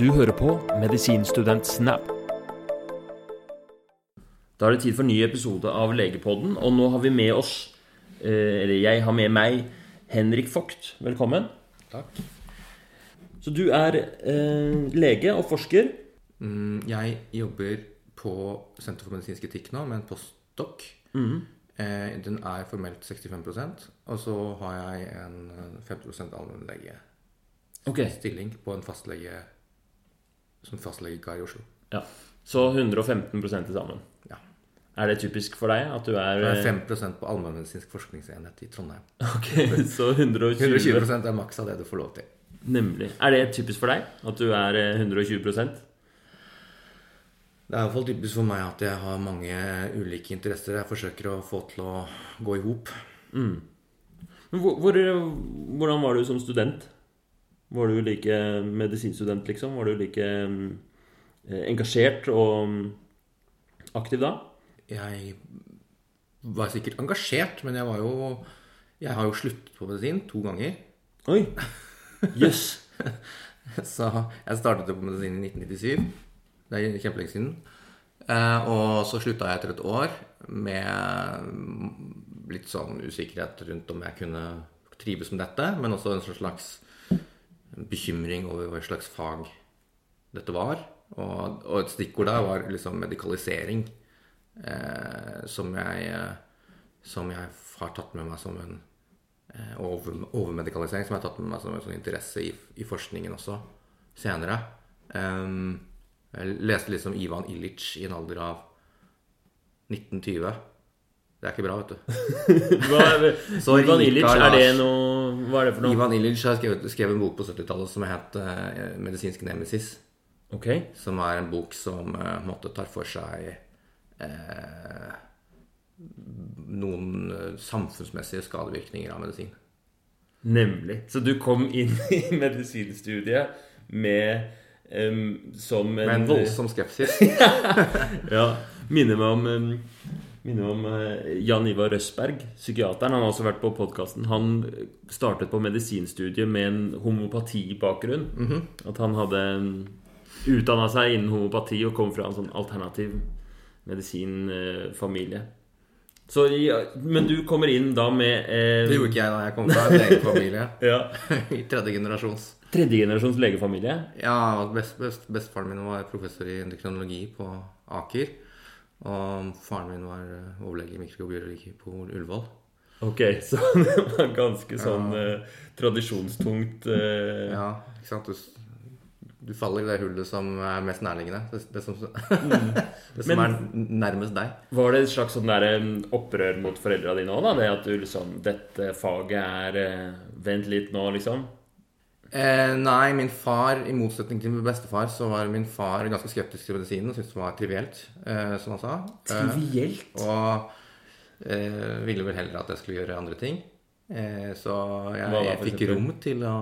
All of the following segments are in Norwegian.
Du hører på Medisinstudent Snap. Da er det tid for ny episode av Legepodden, og nå har vi med oss eh, Eller jeg har med meg Henrik Vogt. Velkommen. Takk. Så du er eh, lege og forsker. Mm, Jeg jobber på Senter for medisinsk etikk nå med en postdoc. Mm. Eh, Den er formelt 65% og så har jeg en eh, 50 Ok. allmennlegestilling på en fastlege som fastlegekar i Oslo. Ja. Så 115 til sammen. Ja. Er det typisk for deg at du er Jeg er eh, 5 på allmennmedisinsk forskningsenhet i Trondheim. Ok, så 120 120 er maks av det du får lov til. Nemlig. Er det typisk for deg at du er eh, 120 Det er iallfall typisk for meg at jeg har mange ulike interesser jeg forsøker å få til å gå i hop. Mm. Hvor, hvor, hvordan var du som student? Var du like medisinstudent, liksom? Var du like mm, eh, engasjert og mm, aktiv da? Jeg var sikkert engasjert, men jeg var jo Jeg har jo sluttet på medisin to ganger. Oi! Jøss. Så jeg startet jo på medisin i 1997. Det er kjempelenge siden. Eh, og så slutta jeg etter et år med litt sånn usikkerhet rundt om jeg kunne trives med dette, men også en slags bekymring over hva slags fag dette var. Og, og et stikkord der var liksom medikalisering, eh, som jeg eh, som jeg har tatt med meg som en eh, over, overmedikalisering, som jeg har tatt med meg som en sånn interesse i, i forskningen også senere. Jeg leste liksom Ivan Illich i en alder av 1920. Det er ikke bra, vet du. Hva er, Så Ivan Illich, er det noe Hva er det for noe? Ivan Illich har skrevet, skrevet en bok på 70-tallet som het uh, 'Medisinsk nemesis'. Ok. Som er en bok som uh, måtte tar for seg uh, noen eh, samfunnsmessige skadevirkninger av medisin. Nemlig. Så du kom inn i medisinstudiet med um, som en Med en voldsom skepsis. Ja. Minner meg om em, Minner om eh, Jan Ivar Røsberg, psykiateren. Han har også vært på podkasten. Han startet på medisinstudiet med en homopatibakgrunn. At han hadde utdanna seg innen homopati og kom fra en sånn alternativ medisinfamilie. Så, men du kommer inn da med eh, Det gjorde ikke jeg da jeg kom fra en legefamilie ja, i tredje generasjons. Tredje generasjons legefamilie. Ja, best, best, Bestefaren min var professor i endokrinologi på Aker. Og faren min var eh, overlege i mikrobiologi på Ullevål. Ok, så det var ganske sånn eh, tradisjonstungt eh, Ja, ikke sant? Du, du faller i det hullet som er mest nærliggende. Det, det som, det som Men- er nærmest deg. Var det et slags sånn der, opprør mot foreldra dine òg, da? Det at du liksom Dette faget er eh, Vent litt nå, liksom? Eh, nei, min far, i motsetning til min bestefar, så var min far ganske skeptisk til medisinen og syntes det var trivielt, eh, som han sa. Eh, Trivielt? og eh, ville vel heller at jeg skulle gjøre andre ting. Eh, så jeg, jeg fikk rom til å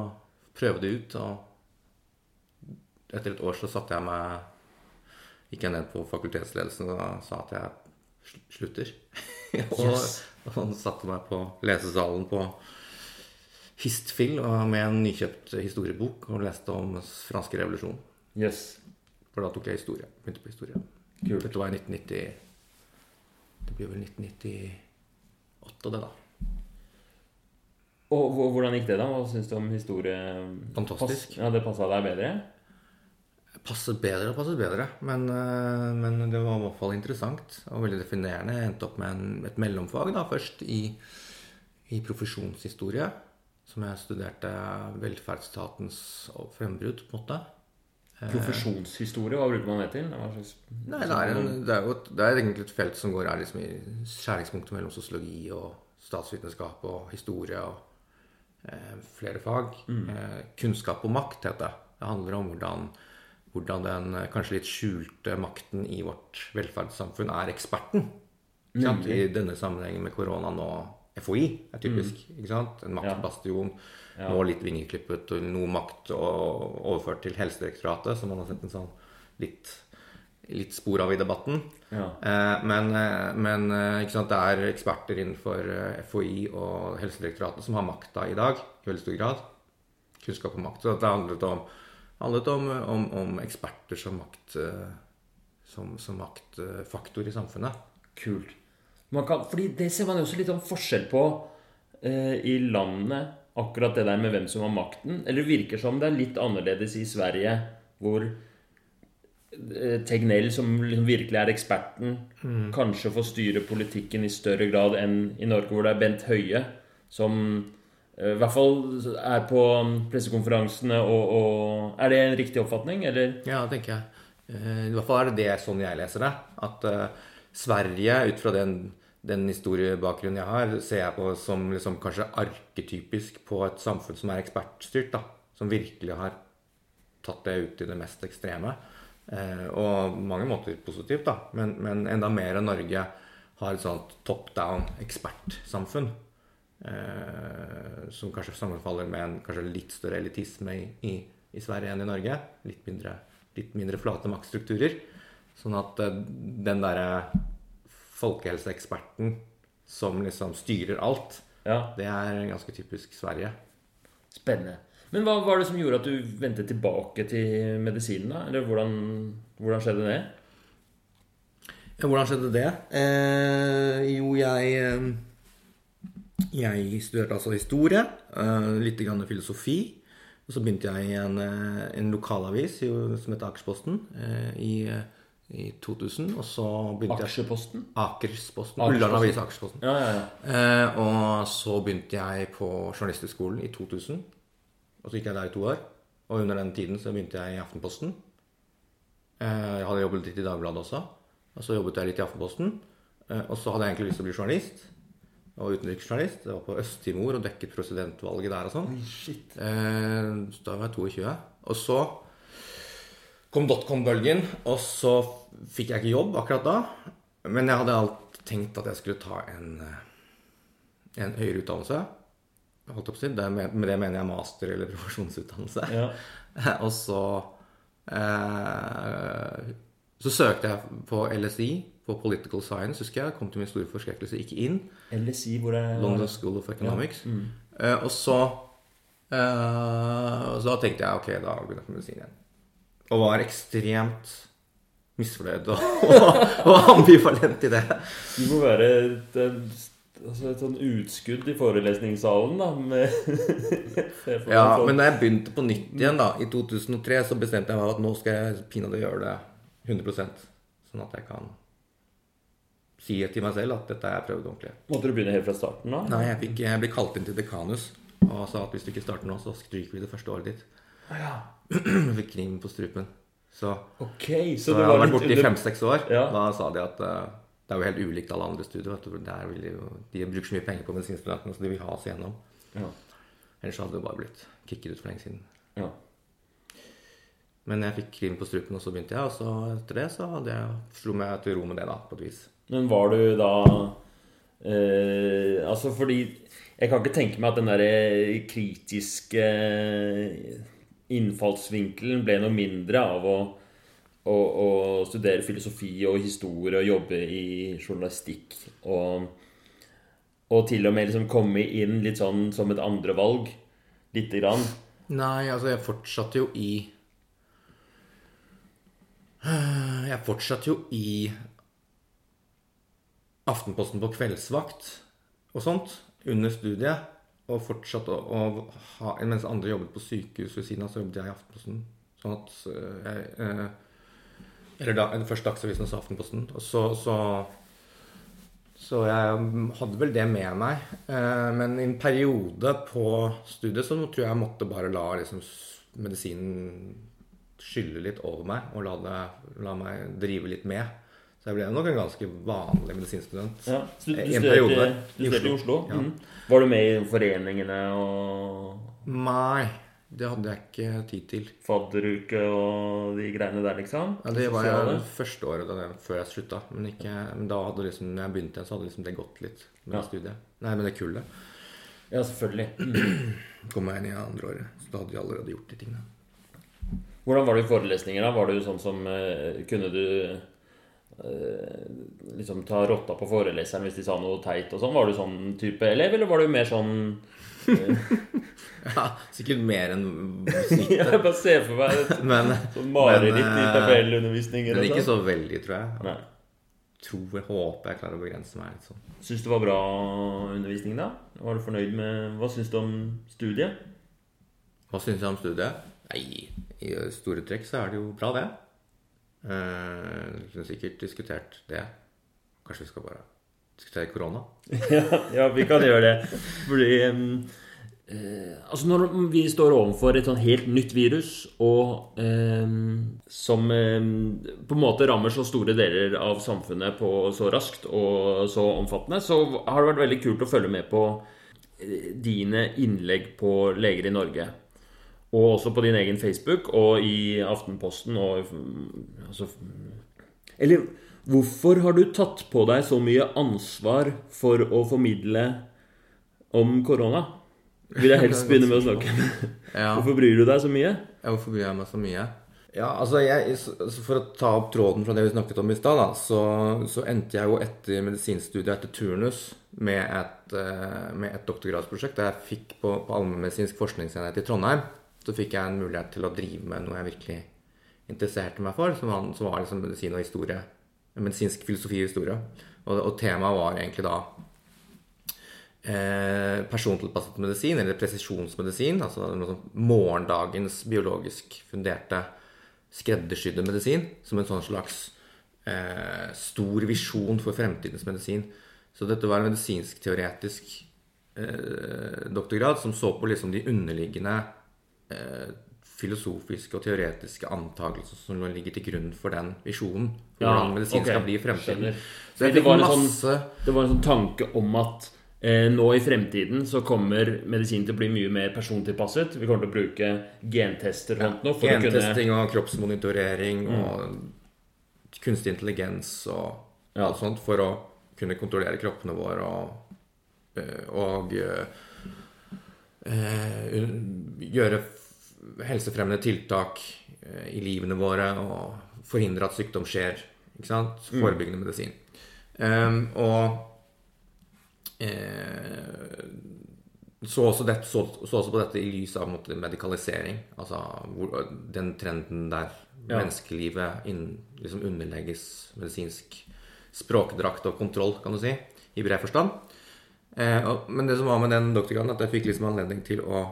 prøve det ut. Og etter et år så satte jeg meg Gikk jeg ned på fakultetsledelsen og sa at jeg slutter. og, Yes. og han satte meg på lesesalen på Histfil med en nykjøpt historiebok og leste om franske revolusjon. Yes. For da tok jeg historie. Begynte på historie. Kult. Dette var i 1990 Det blir vel 1998, det, da. Og hvordan gikk det, da? Hva syns du om historie? Fantastisk. Pass, ja, Det passa deg bedre? Passet bedre og passet bedre, men, eh, men det var i hvert fall interessant og veldig definerende. Jeg endte opp med en, et mellomfag da, først i, i profesjonshistorie, som jeg studerte velferdsstatens frembrudd, på en måte. Profesjonshistorie, hva bruker man det til? Nei, det er, en, det er jo et, det er egentlig et felt som går her liksom i skjæringspunktet mellom sosiologi og statsvitenskap og historie og eh, flere fag. Eh, kunnskap og makt heter det. Det handler om hvordan, hvordan den eh, kanskje litt skjulte makten i vårt velferdssamfunn er eksperten. I denne sammenhengen med korona nå FHI er typisk. ikke sant? En maktbastion. Nå litt vingeklippet, og noe makt overført til Helsedirektoratet, som man har sett en sånn litt, litt spor av i debatten. Ja. Eh, men eh, men eh, det er eksperter innenfor eh, FHI og Helsedirektoratet som har makta i dag, i veldig stor grad. Kunnskap og makt. Så det handlet om, handlet om, om, om eksperter som, makt, som, som maktfaktor i samfunnet. Kult. Kan, fordi det ser man jo også litt sånn forskjell på eh, i landet. Akkurat det der med hvem som har makten. Eller det virker som det er litt annerledes i Sverige, hvor eh, Tegnell, som liksom virkelig er eksperten, kanskje får styre politikken i større grad enn i Norge, hvor det er Bent Høie som eh, i hvert fall er på pressekonferansene og, og Er det en riktig oppfatning, eller? Ja, det tenker jeg. Eh, I hvert fall er det det sånn jeg leser det. At uh, Sverige, ut fra den, den historiebakgrunnen jeg har, ser jeg på som liksom kanskje arketypisk på et samfunn som er ekspertstyrt. da, Som virkelig har tatt det ut i det mest ekstreme. Eh, og mange måter positivt, da. Men, men enda mer enn Norge har et sånt top down ekspertsamfunn. Eh, som kanskje sammenfaller med en kanskje litt større elitisme i, i, i Sverige enn i Norge. Litt mindre, litt mindre flate maktstrukturer. Sånn at eh, den derre folkehelseeksperten som liksom styrer alt, Ja, det er ganske typisk Sverige. Spennende. Men hva var det som gjorde at du vendte tilbake til medisinen, da? Eller hvordan, hvordan skjedde det? Hvordan skjedde det? Eh, jo, jeg eh, Jeg studerte altså historie, eh, litt grann filosofi. Og så begynte jeg i en, eh, en lokalavis som heter Akersposten eh, i, i 2000. Og så begynte jeg Aksjeposten? Akersposten. Akersposten. Ullern Avis Akersposten. Ja, ja, ja. Eh, og så begynte jeg på Journalisthøgskolen i 2000. Og så gikk jeg der i to år. Og under den tiden så begynte jeg i Aftenposten. Eh, jeg hadde jobbet litt i Dagbladet også. Og så jobbet jeg litt i Aftenposten. Eh, og så hadde jeg egentlig lyst til å bli journalist. Og utenriksjournalist. Jeg var på Øst-Timor og dekket presidentvalget der og sånn. Shit. Eh, da var jeg 22. Og så kom dotcom-bølgen, og så fikk jeg ikke jobb akkurat da. Men jeg hadde alltid tenkt at jeg skulle ta en, eh, en høyere utdannelse. Holdt opp. Det med, med det mener jeg master- eller profesjonsutdannelse. Ja. og så eh, Så søkte jeg på LSI, på Political Science, husker jeg. Kom til min store forskrekkelse ikke inn. LSI, hvor er London School of Economics. Mm. Eh, og så eh, Så da tenkte jeg ok, da begynner jeg på medisin igjen. Og var ekstremt misfornøyd og, og, ambivalent i det. Du må være et, altså et sånn utskudd i forelesningssalen, da. Med Ja, Men da jeg begynte på nytt igjen da, i 2003, så bestemte jeg meg at nå skal jeg pinadø gjøre det 100% Sånn at jeg kan si til meg selv at dette har jeg prøvd ordentlig. Måtte du begynne helt fra starten, da? Nei, jeg, fikk, jeg ble kalt inn til dekanus og sa at hvis du ikke starter nå, så stryker vi det første året ditt. Ja. Jeg fikk kniven på strupen. Så okay, Så så jeg har vært borte i fem-seks år. Ja. Da sa de at uh, det er jo helt ulikt alle andre studier. De, jo, de bruker så mye penger på medisinstudentene, så de vil ha oss igjennom. Ja. Ellers hadde det bare blitt kicket ut for lenge siden. ja. Men jeg fikk krim på strupen, og så begynte jeg. Og så etter det så hadde jeg, slo meg til ro med det, da, på et vis. Men var du da eh, Altså fordi Jeg kan ikke tenke meg at den derre kritiske innfallsvinkelen ble noe mindre av å, å, å studere filosofi og historie og jobbe i journalistikk og, og til og med liksom komme inn litt sånn som et andrevalg. Lite grann. Nei, altså jeg fortsatte jo i Jeg fortsatte jo i Aftenposten på kveldsvakt og sånt under studiet. Og fortsatte å, å ha Mens andre jobbet på sykehus ved siden av, så jobbet jeg i Aftenposten. Sånn at jeg eh, Eller da, først Dagsavisen og så Aftenposten. Og så, så så jeg hadde vel det med meg. Eh, Men i en periode på studiet så tror jeg jeg måtte bare la liksom, medisinen skylle litt over meg, og la, det, la meg drive litt med. Så jeg ble nok en ganske vanlig medisinstudent. Ja, så du, du studerte, du i studerte i Oslo? Ja. Mm. Var du med i foreningene og Nei, det hadde jeg ikke tid til. fadderuke og de greiene der, liksom? Ja, det var jeg første året da før jeg slutta. Men, ikke, men da hadde liksom, når jeg begynte så hadde liksom det gått litt med Ja. studiet. Nei, med det kullet. Ja, selvfølgelig. Mm. Kom jeg inn i andre året, så da hadde de allerede gjort de tingene. Hvordan var det i forelesninger? da? Var du sånn som eh, Kunne du liksom ta rotta på foreleseren hvis de sa noe teit og sånn? Var du sånn type elev, eller var du mer sånn Ja, sikkert mer enn Jeg snittet. bare ser for meg Men, sånn mareritt i tabellundervisningen. tabellundervisninger. men ikke sånn. så veldig, tror jeg. Nei. Tror jeg håper jeg klarer å begrense meg litt sånn. Syns du det var bra undervisning, da? Var du fornøyd med Hva syns du om studiet? Hva syns jeg om studiet? Nei, i store trekk så er det jo bra, det. Eh, Vi kunne sikkert diskutert det. Kanskje vi skal bare diskutere korona? ja, ja, vi kan gjøre det. Fordi um, uh, Altså, når vi står overfor et sånn helt nytt virus, og um, som um, på en måte rammer så store deler av samfunnet på så raskt og så omfattende, så har det vært veldig kult å følge med på dine innlegg på Leger i Norge. Og også på din egen Facebook og i Aftenposten og altså, Eller hvorfor har du tatt på deg så mye ansvar for å formidle om korona? Vil jeg helst begynne med å snakke. Ja. Hvorfor bryr du deg så mye? Ja, hvorfor bryr jeg meg så mye? Ja, altså, jeg, For å ta opp tråden fra det vi snakket om i stad, så, så endte jeg jo etter medisinstudiet etter turnus med et, eh, med et doktorgradsprosjekt der jeg fikk på, på allmennmedisinsk forskningsenhet i Trondheim. Så fikk jeg en mulighet til å drive med noe jeg virkelig interesserte meg for, som, var- som var liksom medisin og historie. Medisinsk filosofi og historie. Og, og temaet var egentlig da eh, persontilpasset medisin, eller presisjonsmedisin. Altså sånn morgendagens biologisk funderte skreddersydde medisin. Som en sånn slags eh, stor visjon for fremtidens medisin. Så dette var en medisinsk-teoretisk eh, doktorgrad som så på liksom de underliggende eh, filosofiske og teoretiske antakelser som ligger til grunn for den visjonen. For Ja, hvordan medisin okay. skal bli i fremtiden. Så jeg Det fikk var en sånn- Det var en sånn tanke om at eh, nå i fremtiden så kommer medisin til å bli mye mer persontilpasset. Vi kommer til å bruke gentester og sånt nå å kunne Gentesting og kroppsmonitorering og kunstig intelligens og Ja. alt sånt for å kunne kontrollere kroppene våre og, eh, og eh, eh, gjøre helsefremmende tiltak eh, i livene våre og forhindre at sykdom skjer. Ikke sant? Forebyggende medisin. Um, og eh, så også, det, så, så også på dette i lys av måte, medikalisering. Altså hvor, den trenden der Ja. menneskelivet inn, liksom underlegges medisinsk språkdrakt og kontroll, kan du si, i bred forstand. Eh, og, men det som var med den doktorgraden, at jeg fikk liksom anledning til å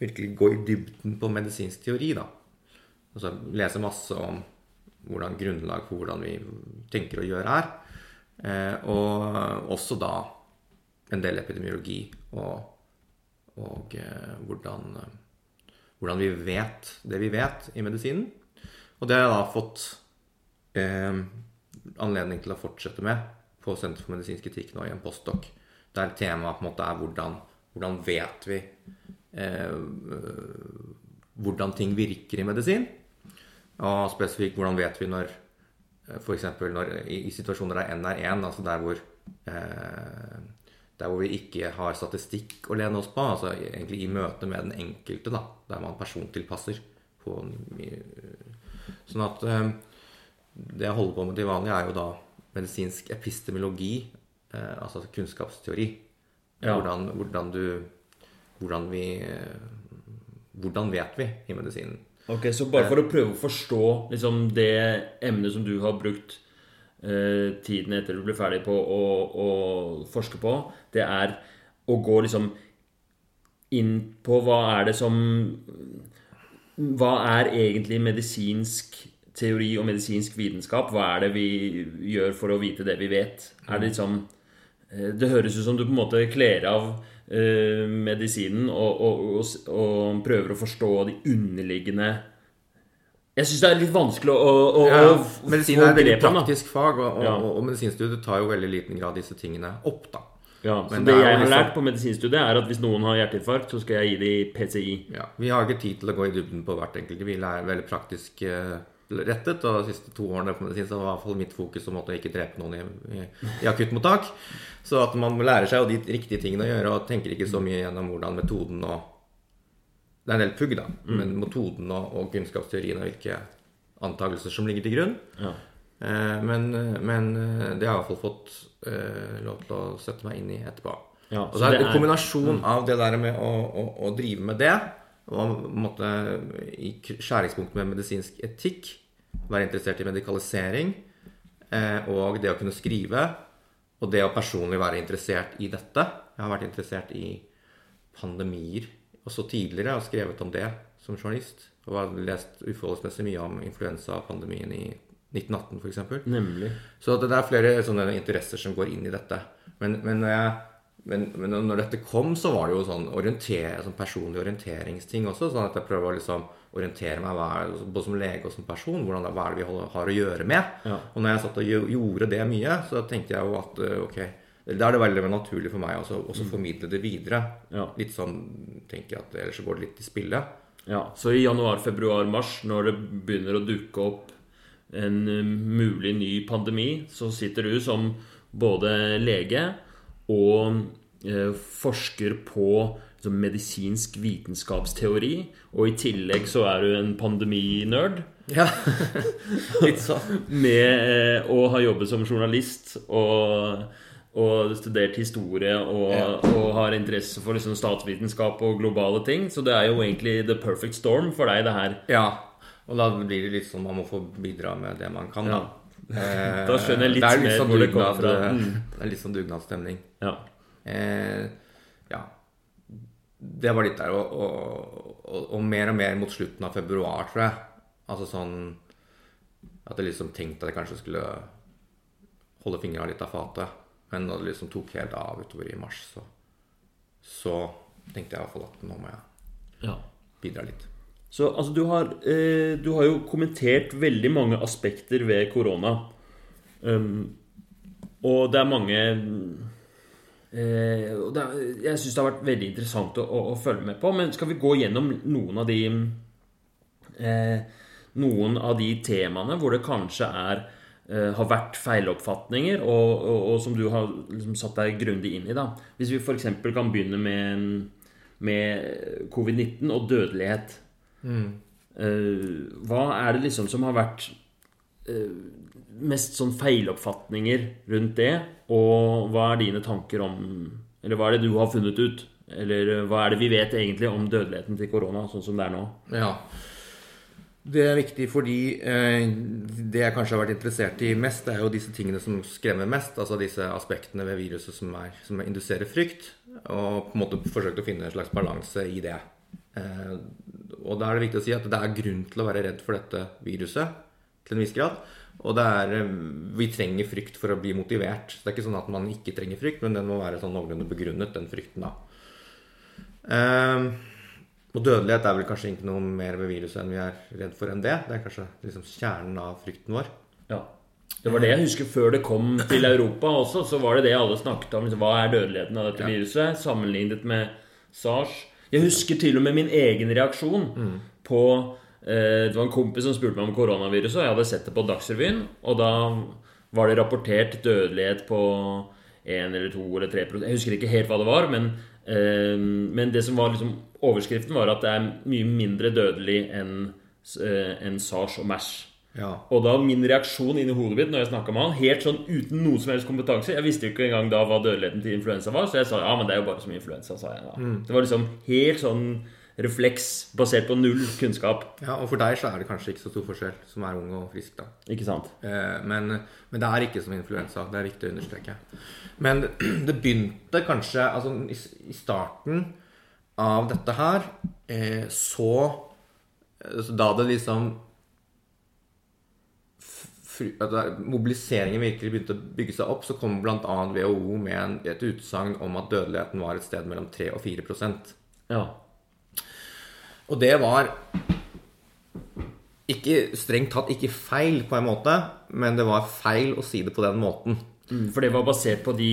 virkelig gå i dybden på medisinsk teori. da. Altså lese masse om hvordan grunnlag for hvordan vi tenker og gjør her. Eh, og også da en del epidemiologi og, og eh, hvordan, hvordan vi vet det vi vet i medisinen. Og det har jeg da fått eh, anledning til å fortsette med på Senter for medisinsk etikk nå i en postdok, Der temaet på en måte er hvordan, hvordan vet vi hvordan ting virker i medisin. Og spesifikt hvordan vet vi når F.eks. I, i situasjoner der N er 1, altså der hvor eh, der hvor vi ikke har statistikk å lene oss på, altså egentlig i møte med den enkelte, da, der man persontilpasser. På, sånn at eh, det jeg holder på med til vanlig, er jo da medisinsk epistemologi, eh, altså kunnskapsteori. Ja. Hvordan, hvordan du Hvordan vi eh, Hvordan vet vi i medisinen? Ok, Så bare for å prøve å forstå liksom, det emnet som du har brukt eh, tiden etter du ble ferdig på å, å forske på, det er å gå liksom inn på hva er det som Hva er egentlig medisinsk teori og medisinsk vitenskap? Hva er det vi gjør for å vite det vi vet? Er det liksom eh, Det høres ut som du på en måte kler av eh, medisinen og, og, og, og prøver å forstå de underliggende Jeg syns det er litt vanskelig å, å, Ja, å medisin er et veldig praktisk fag, og, Ja. medisinstudiet tar jo veldig liten grad disse tingene opp, da. Ja, så Men det det jeg har liksom- lært på medisinstudiet, er at hvis noen har hjerteinfarkt, så skal jeg gi dem PCI. Ja, Vi har ikke tid til å gå i dybden på hvert enkelt. Vi lærer veldig praktisk eh, rettet, og de siste to årene på medisin så var i hvert fall mitt fokus om å ikke drepe noen i, i, i akuttmottak. Så at man lærer seg de riktige tingene å gjøre, og tenker ikke så mye gjennom hvordan metoden og Det er en del pugg, da, men metoden og, og kunnskapsteorien og hvilke antakelser som ligger til grunn. Ja. Eh, men, men eh, det har jeg i hvert fall fått eh, lov til å sette meg inn i etterpå. Ja, og så er det en kombinasjon av det der med å, å, å drive med det, og måtte i skjæringspunktet med medisinsk etikk, være interessert i medikalisering, eh, og det å kunne skrive, og det å personlig være interessert i dette. Jeg har vært interessert i pandemier også tidligere, og skrevet om det som journalist. Og har lest uforholdsmessig mye om influensapandemien i 1918 f.eks. Nemlig. Så det er flere sånne interesser som går inn i dette. Men, men, når, jeg, men, men når dette kom, så var det jo sånn, orienter, sånn personlig orienteringsting også. Sånn at jeg prøver å liksom orientere meg er, både som lege og som person. Hvordan, hva er det vi holder, har å gjøre med? Ja. Og når jeg satt og gjorde det mye, så tenkte jeg jo at eh, ok, da er det veldig naturlig for meg også, også formidle det videre. Ja. Litt sånn tenker jeg at ellers så går det litt i spille. Ja, Så i januar, februar, mars, når det begynner å dukke opp en eh, mulig ny pandemi, så sitter du som både lege og eh, forsker på liksom, medisinsk vitenskapsteori. Og i tillegg så er du en pandeminerd. Ja, litt sånn. Med eh, å ha jobbet som journalist og, og studert historie og, Ja. og har interesse for liksom, statsvitenskap og globale ting. Så det er jo egentlig the perfect storm for deg, det her. Ja, og da blir det litt sånn man må få bidra med det man kan, da. Eh, Da skjønner jeg litt er mer sånn hvor det kommer fra. Mm. Det er litt sånn dugnadsstemning. Ja. Eh, ja. Det var litt der. Og, og, og, og mer og mer mot slutten av februar, tror jeg. Altså sånn At jeg liksom tenkte at jeg kanskje skulle holde fingra litt av fatet. Men da det liksom tok helt av utover i mars, så, så tenkte jeg i hvert fall at nå må jeg ja. bidra litt. Så altså, du har, eh, du har jo kommentert veldig mange aspekter ved korona. Um, og det er mange eh, og det er, Jeg syns det har vært veldig interessant å, å, å følge med på. Men skal vi gå gjennom noen av de eh, Noen av de temaene hvor det kanskje er eh, har vært feiloppfatninger, og, og, og som du har liksom satt deg grundig inn i. da Hvis vi f.eks. kan begynne med, med covid-19 og dødelighet. Eh, hva er det liksom som har vært eh, mest sånn feiloppfatninger rundt det? Og hva er dine tanker om Eller hva er det du har funnet ut? Eller eh, hva er det vi vet egentlig om dødeligheten til korona, sånn som det er nå? Ja. Det er viktig fordi eh, det jeg kanskje har vært interessert i mest, det er jo disse tingene som skremmer mest. Altså disse aspektene ved viruset som, er, som induserer frykt. Og på en måte forsøkt å finne en slags balanse i det. Eh, og da er det viktig å si at det er grunn til å være redd for dette viruset til en viss grad. Og det er, eh, vi trenger frykt for å bli motivert. Så det er ikke sånn at man ikke trenger frykt, men den må være sånn noenlunde begrunnet, den frykten, da. Um, og dødelighet er vel kanskje ikke noe mer ved viruset enn vi er redd for enn det. Det er kanskje liksom kjernen av frykten vår. Ja. Det var det jeg husker før det kom til Europa også. Så var det det alle snakket om. liksom, Hva er dødeligheten av dette Ja. viruset sammenlignet med SARS? Jeg husker til og med min egen reaksjon på eh, Det var en kompis som spurte meg om koronaviruset, og jeg hadde sett det på Dagsrevyen. Og da var det rapportert dødelighet på 1 eller 2 eller 3 Jeg husker ikke helt hva det var, men, eh, men det som var liksom overskriften, var at det er mye mindre dødelig enn en SARS og MERS. Ja. Og da min reaksjon inni hodet mitt når jeg snakka med han, helt sånn uten noen som helst kompetanse Jeg visste jo ikke engang da hva dødeligheten til influensa var, så jeg sa ja, men det er jo bare som influensa, sa jeg da. Det var liksom helt sånn refleks basert på null kunnskap. ja, og for deg så er det kanskje ikke så stor forskjell, som er ung og frisk, da. Ikke sant? Eh, men, men det er ikke som influensa. Det er viktig å understreke. Men det begynte kanskje altså, i, I starten av dette her, eh, så så Da det liksom at mobiliseringen virkelig begynte å bygge seg opp, så kom bl.a. WHO med en, et utsagn om at dødeligheten var et sted mellom 3 og 4% Ja. Og det var ikke strengt tatt ikke feil på en måte, men det var feil å si det på den måten. Mm, For det var basert på de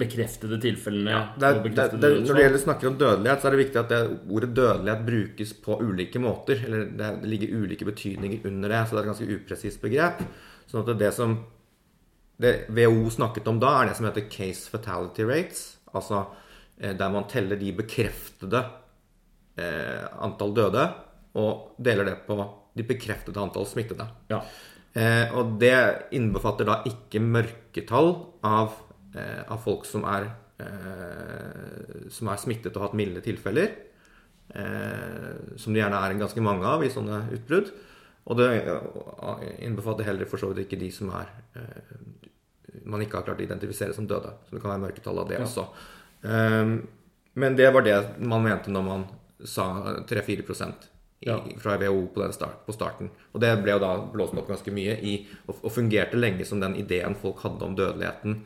bekreftede tilfellene. Det er, bekreftede det, det, når det gjelder snakker om dødelighet, så er det viktig at det, ordet dødelighet brukes på ulike måter. Eller det ligger ulike betydninger under det, så det er et ganske upresist begrep. Sånn at det som det WHO snakket om da, er det som heter case fatality rates. Altså eh, der man teller de bekreftede eh, antall døde, og deler det på de bekreftede antall smittede. Ja. Eh, og det innbefatter da ikke mørketall av, eh, av folk som er eh, som er smittet og hatt milde tilfeller. Eh, som det gjerne er en ganske mange av i sånne utbrudd. Og det eh, innbefatter heller for så vidt ikke de som er eh, man ikke har klart å identifisere som døde. Så det kan være mørketall av det Ja. også. Eh, men det var det man mente når man sa 3-4 i, Ja. fra WHO på, den start, på starten. Og det ble jo da blåst opp ganske mye i, og, og fungerte lenge som den ideen folk hadde om dødeligheten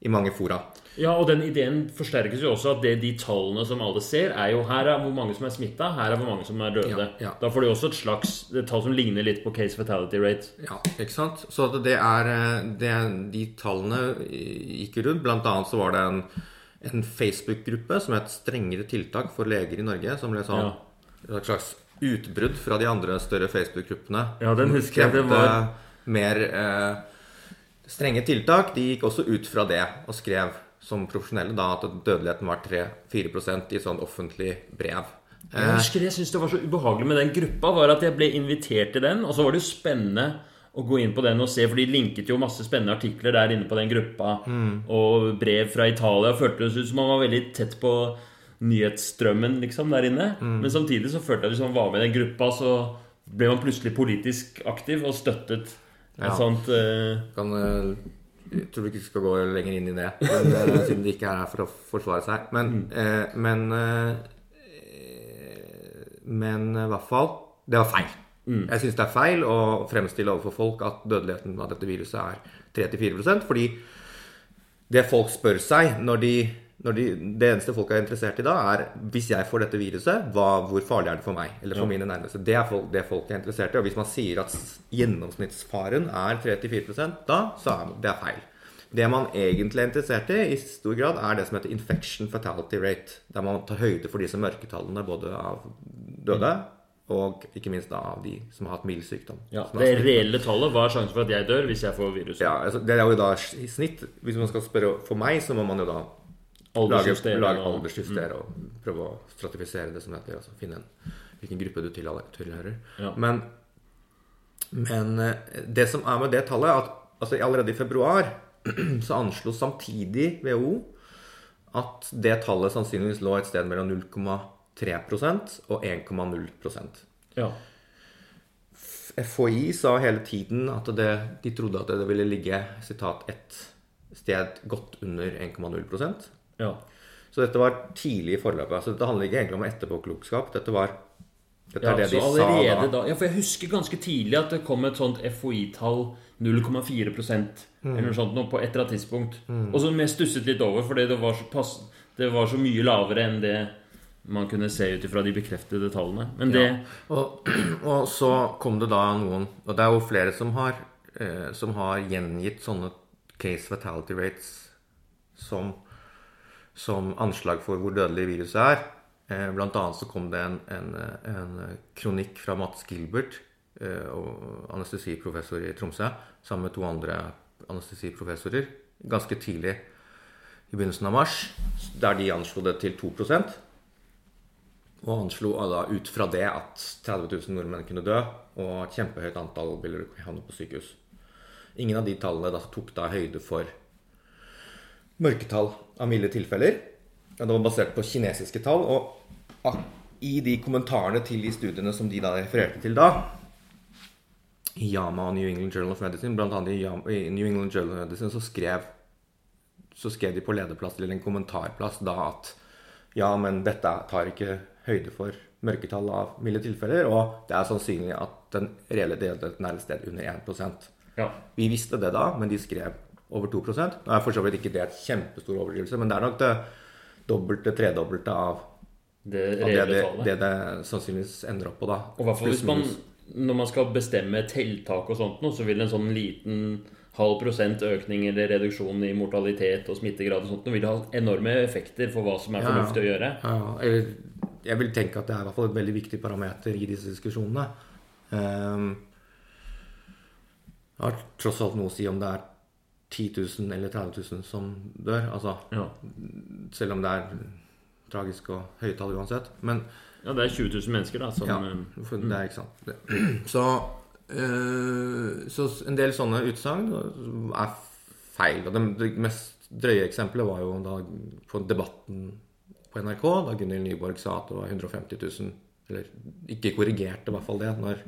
i mange fora. Ja, og den ideen forsterkes jo også at det, de tallene som alle ser, er jo her er hvor mange som er smitta, her er hvor mange som er døde. Ja, ja. Da får de også et slags tall som ligner litt på case fatality rate. Ja, ikke sant? Så det er eh, det, De tallene gikk rundt. Blant annet så var det en, en Facebook-gruppe som het 'Strengere tiltak for leger i Norge', som ble sånn Ja. et slags utbrudd fra de andre større Facebook-gruppene. Ja, den husker jeg, det var- mer eh, strenge tiltak. De gikk også ut fra det og skrev som profesjonelle da at dødeligheten var 3-4% i sånn offentlig brev. Jeg husker det jeg syntes det var så ubehagelig med den gruppa, var at jeg ble invitert til den, og så var det jo spennende å gå inn på den og se, for de linket jo masse spennende artikler der inne på den gruppa, og brev fra Italia. Føltes ut som man var veldig tett på nyhetsstrømmen liksom der inne. Men samtidig så følte jeg at hvis man var med i den gruppa, så ble man plutselig politisk aktiv og støttet et Ja. sånt uh... kan, eh, jeg tror vi ikke skal gå lenger inn i det, men, eh, siden de ikke er her for å forsvare seg. Men, eh, men eh, Men i hvert fall Det var feil. Jeg syns det er feil å fremstille overfor folk at dødeligheten av dette viruset er 3-4 fordi det folk spør seg når de, når de Det eneste folk er interessert i da, er hvis jeg får dette viruset, hva, hvor farlig er det for meg? Eller for mine nærmeste. Det er folk, det folk er interessert i. Og hvis man sier at gjennomsnittsfaren er 3-4 da, så er det er feil. Det man egentlig er interessert i, i stor grad, er det som heter infection fatality rate. Der man tar høyde for disse mørketallene både av døde og ikke minst da av de som har hatt mild sykdom. Ja, Det reelle tallet Hva er sjansen for at jeg dør hvis jeg får viruset. ja, altså, det er jo da i snitt Hvis man skal spørre for meg, så må man jo da lage, Aldersjustere lage og- aldersjustere og prøve å stratifisere det som heter. Altså finne en, hvilken gruppe du tilhører. Ja. Men, men eh, det som er med det tallet, at altså, allerede i februar så anslo samtidig WHO at det tallet sannsynligvis lå et sted mellom 0,3% og 1,0 Ja. FHI sa hele tiden at det, de trodde at det ville ligge sitat, et sted godt under 1,0 ja. Så dette var tidlig i forløpet. Altså, dette handler ikke egentlig om etterpåklokskap. Dette var dette Ja, er det de sa da. da Ja, for jeg husker ganske tidlig at det kom et sånt FHI-tall 0,4 Mm. eller noe sånt nå på et eller annet tidspunkt. Og som jeg stusset litt over, fordi det var så, pass, det var så mye lavere enn det man kunne se ut ifra de bekreftede tallene. Men det Ja. Og, og så kom det da noen Og det er jo flere som har, eh, som har gjengitt sånne case fatality rates som, som anslag for hvor dødelig viruset er. Eh, blant annet så kom det en, en, en kronikk fra Mats Gilbert, eh, anestesiprofessor i Tromsø, sammen med to andre anestesiprofessorer, ganske tidlig i begynnelsen av mars, der de anslo det til 2 og han slo da ut fra det at 30 000 nordmenn kunne dø, og et kjempehøyt antall ville havne på sykehus. Ingen av de tallene da tok da høyde for mørketall av milde tilfeller. Det var basert på kinesiske tall. Og i de kommentarene til de studiene som de da refererte til da, i Yama og New England Journal of Medicine, blant annet i, i New England Journal of Medicine, så skrev, så skrev de på lederplass eller en kommentarplass da at ja, men dette tar ikke høyde for mørketall av milde tilfeller, og det er sannsynlig at den reelle dødeligheten er et sted under 1 Ja. Vi visste det da, men de skrev over 2 Nå er for så vidt ikke det et kjempestor overdrivelse, men det er nok det dobbelte, tredobbelte av, Det av det, det, det det sannsynligvis ender opp på, da. Og hvert fall hvis man. Når man skal bestemme tiltak og sånt nå, så vil en sånn liten halv prosent økning eller reduksjon i mortalitet og smittegrad og sånt nå vil ha enorme effekter for hva som er Ja, ja. fornuftig å gjøre. Ja, eller jeg vil tenke at det er i hvert fall et veldig viktig parameter i disse diskusjonene. Um, det har tross alt noe å si om det er 10 000 eller 30 000 som dør. Altså, Ja. selv om det er tragisk og høye tall uansett. Men ja, det er 20 000 mennesker da som ja, eh, for det er ikke sant. Det. Så, øh, så en del sånne utsagn er feil. Og det, det mest drøye eksempelet var jo da på debatten på NRK, da Gunhild Nyborg sa at det var 150 000 Eller ikke korrigerte i hvert fall det, når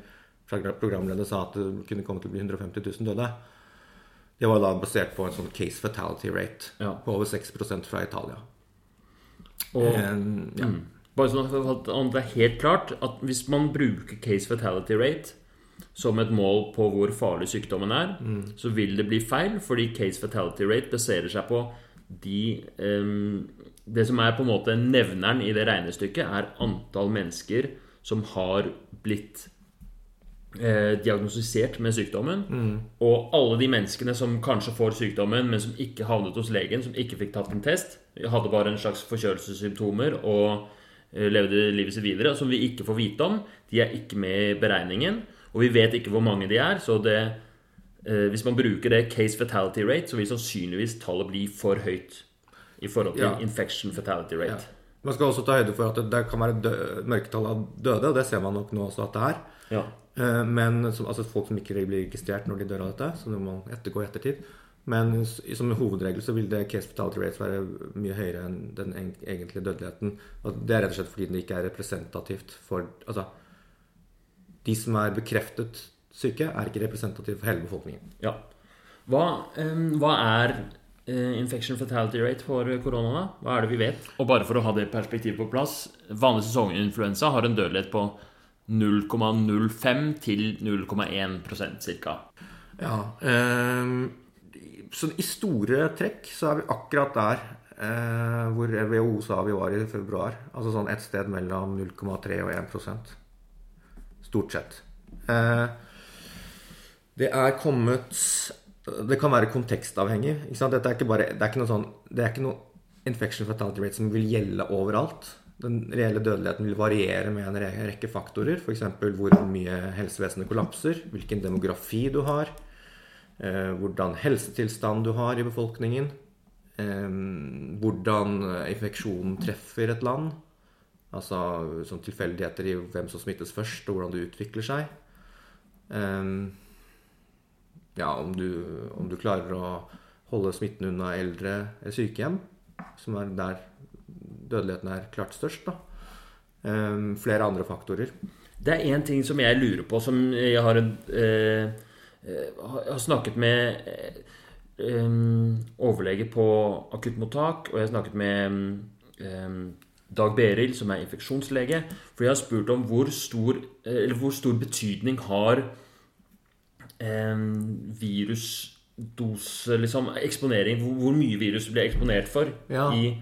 programleder sa at det kunne komme til å bli 150 000 døde. Det var da basert på en sånn case fatality rate Ja. på over 6 fra Italia. Og, Eh, ja. mm, bare sånn at det er helt klart at hvis man bruker case fatality rate som et mål på hvor farlig sykdommen er, så vil det bli feil, fordi case fatality rate baserer seg på de ehm, Det som er på en måte nevneren i det regnestykket, er antall mennesker som har blitt eh, diagnostisert med sykdommen. Og alle de menneskene som kanskje får sykdommen, men som ikke havnet hos legen, som ikke fikk tatt en test, hadde bare en slags forkjølelsessymptomer og eh, levde livet sitt videre, som vi ikke får vite om, de er ikke med i beregningen. Og vi vet ikke hvor mange de er, så det, eh, hvis man bruker det case fatality rate, så vil sannsynligvis tallet bli for høyt i forhold til Ja. infection fatality rate. Ja. Man skal også ta høyde for at det, kan være dø mørketall av døde, og det ser man nok nå også at det er. Ja. Eh, Men altså folk som ikke blir registrert når de dør av dette, så det må man ettergå i ettertid. Men som hovedregel så vil det case fatality rate være mye høyere enn den egentlige dødeligheten. Og det er rett og slett fordi det ikke er representativt for Altså, de som er bekreftet syke, er ikke representative for hele befolkningen. Ja. Hva, um, hva er infection fatality rate for korona, da? Hva er det vi vet? Og bare for å ha det perspektivet på plass Vanlig sesonginfluensa har en dødelighet på 0,05 til 0,1% ca. Ja. Eh, så i store trekk så er vi akkurat der eh, hvor WHO sa vi var i februar. Altså sånn et sted mellom 0,3 og 1% Stort sett. Eh, det er kommet Det kan være kontekstavhengig. Ikke? Dette er ikke bare, det er ikke noe sånn Det er ikke noe infection fatality rate som vil gjelde overalt. Den reelle dødeligheten vil variere med en rekke faktorer. F.eks. hvor mye helsevesenet kollapser, hvilken demografi du har, eh, hvordan helsetilstand du har i befolkningen, eh, hvordan infeksjonen treffer et land. Altså sånn tilfeldigheter i hvem som smittes først, og hvordan det utvikler seg. Eh, ja, om du, om du klarer å holde smitten unna eldre sykehjem, som er der dødeligheten er klart størst. da. Um, flere andre faktorer. Det er én ting som jeg lurer på, som jeg har, eh, eh, har snakket med eh, overlege på akuttmottak, og jeg har snakket med eh, Dag Beril, som er infeksjonslege. For jeg har spurt om hvor stor, eh, eller hvor stor betydning har em, virusdose, liksom eksponering Hvor, hvor mye virus blir eksponert for Ja. i,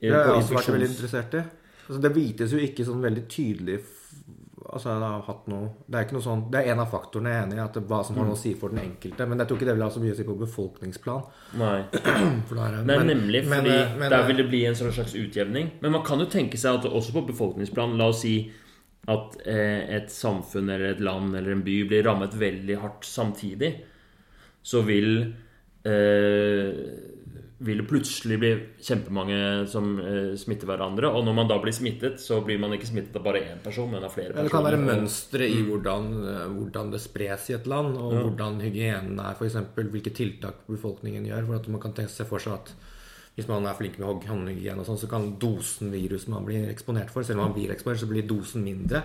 i Det har jeg også vært veldig interessert i. Altså, det vites jo ikke sånn veldig tydelig Altså, noe Det er sånn Det er en av faktorene jeg er enig i, at det, hva som har noe å si for den enkelte. Men jeg tror ikke det vil ha så mye å si på befolkningsplan. Nei. Er Nei, men- nemlig, fordi men, men, der eh, vil det bli en slags utjevning. Men man kan jo tenke seg at også på befolkningsplan La oss si at eh, et samfunn eller et land eller en by blir rammet veldig hardt samtidig. Så vil eh, vil det plutselig bli kjempemange som eh, smitter hverandre. Og når man da blir smittet, så blir man ikke smittet av bare én person, men av flere personer. det kan være mønstre i hvordan, eh, hvordan det spres i et land, og hvordan hygienen er, f.eks. hvilke tiltak befolkningen gjør. For at man kan tenke se for seg at hvis man er flink med hå- håndhygiene, sånn, så kan dosen virus man blir eksponert for, selv om man blir eksponert, så blir dosen mindre.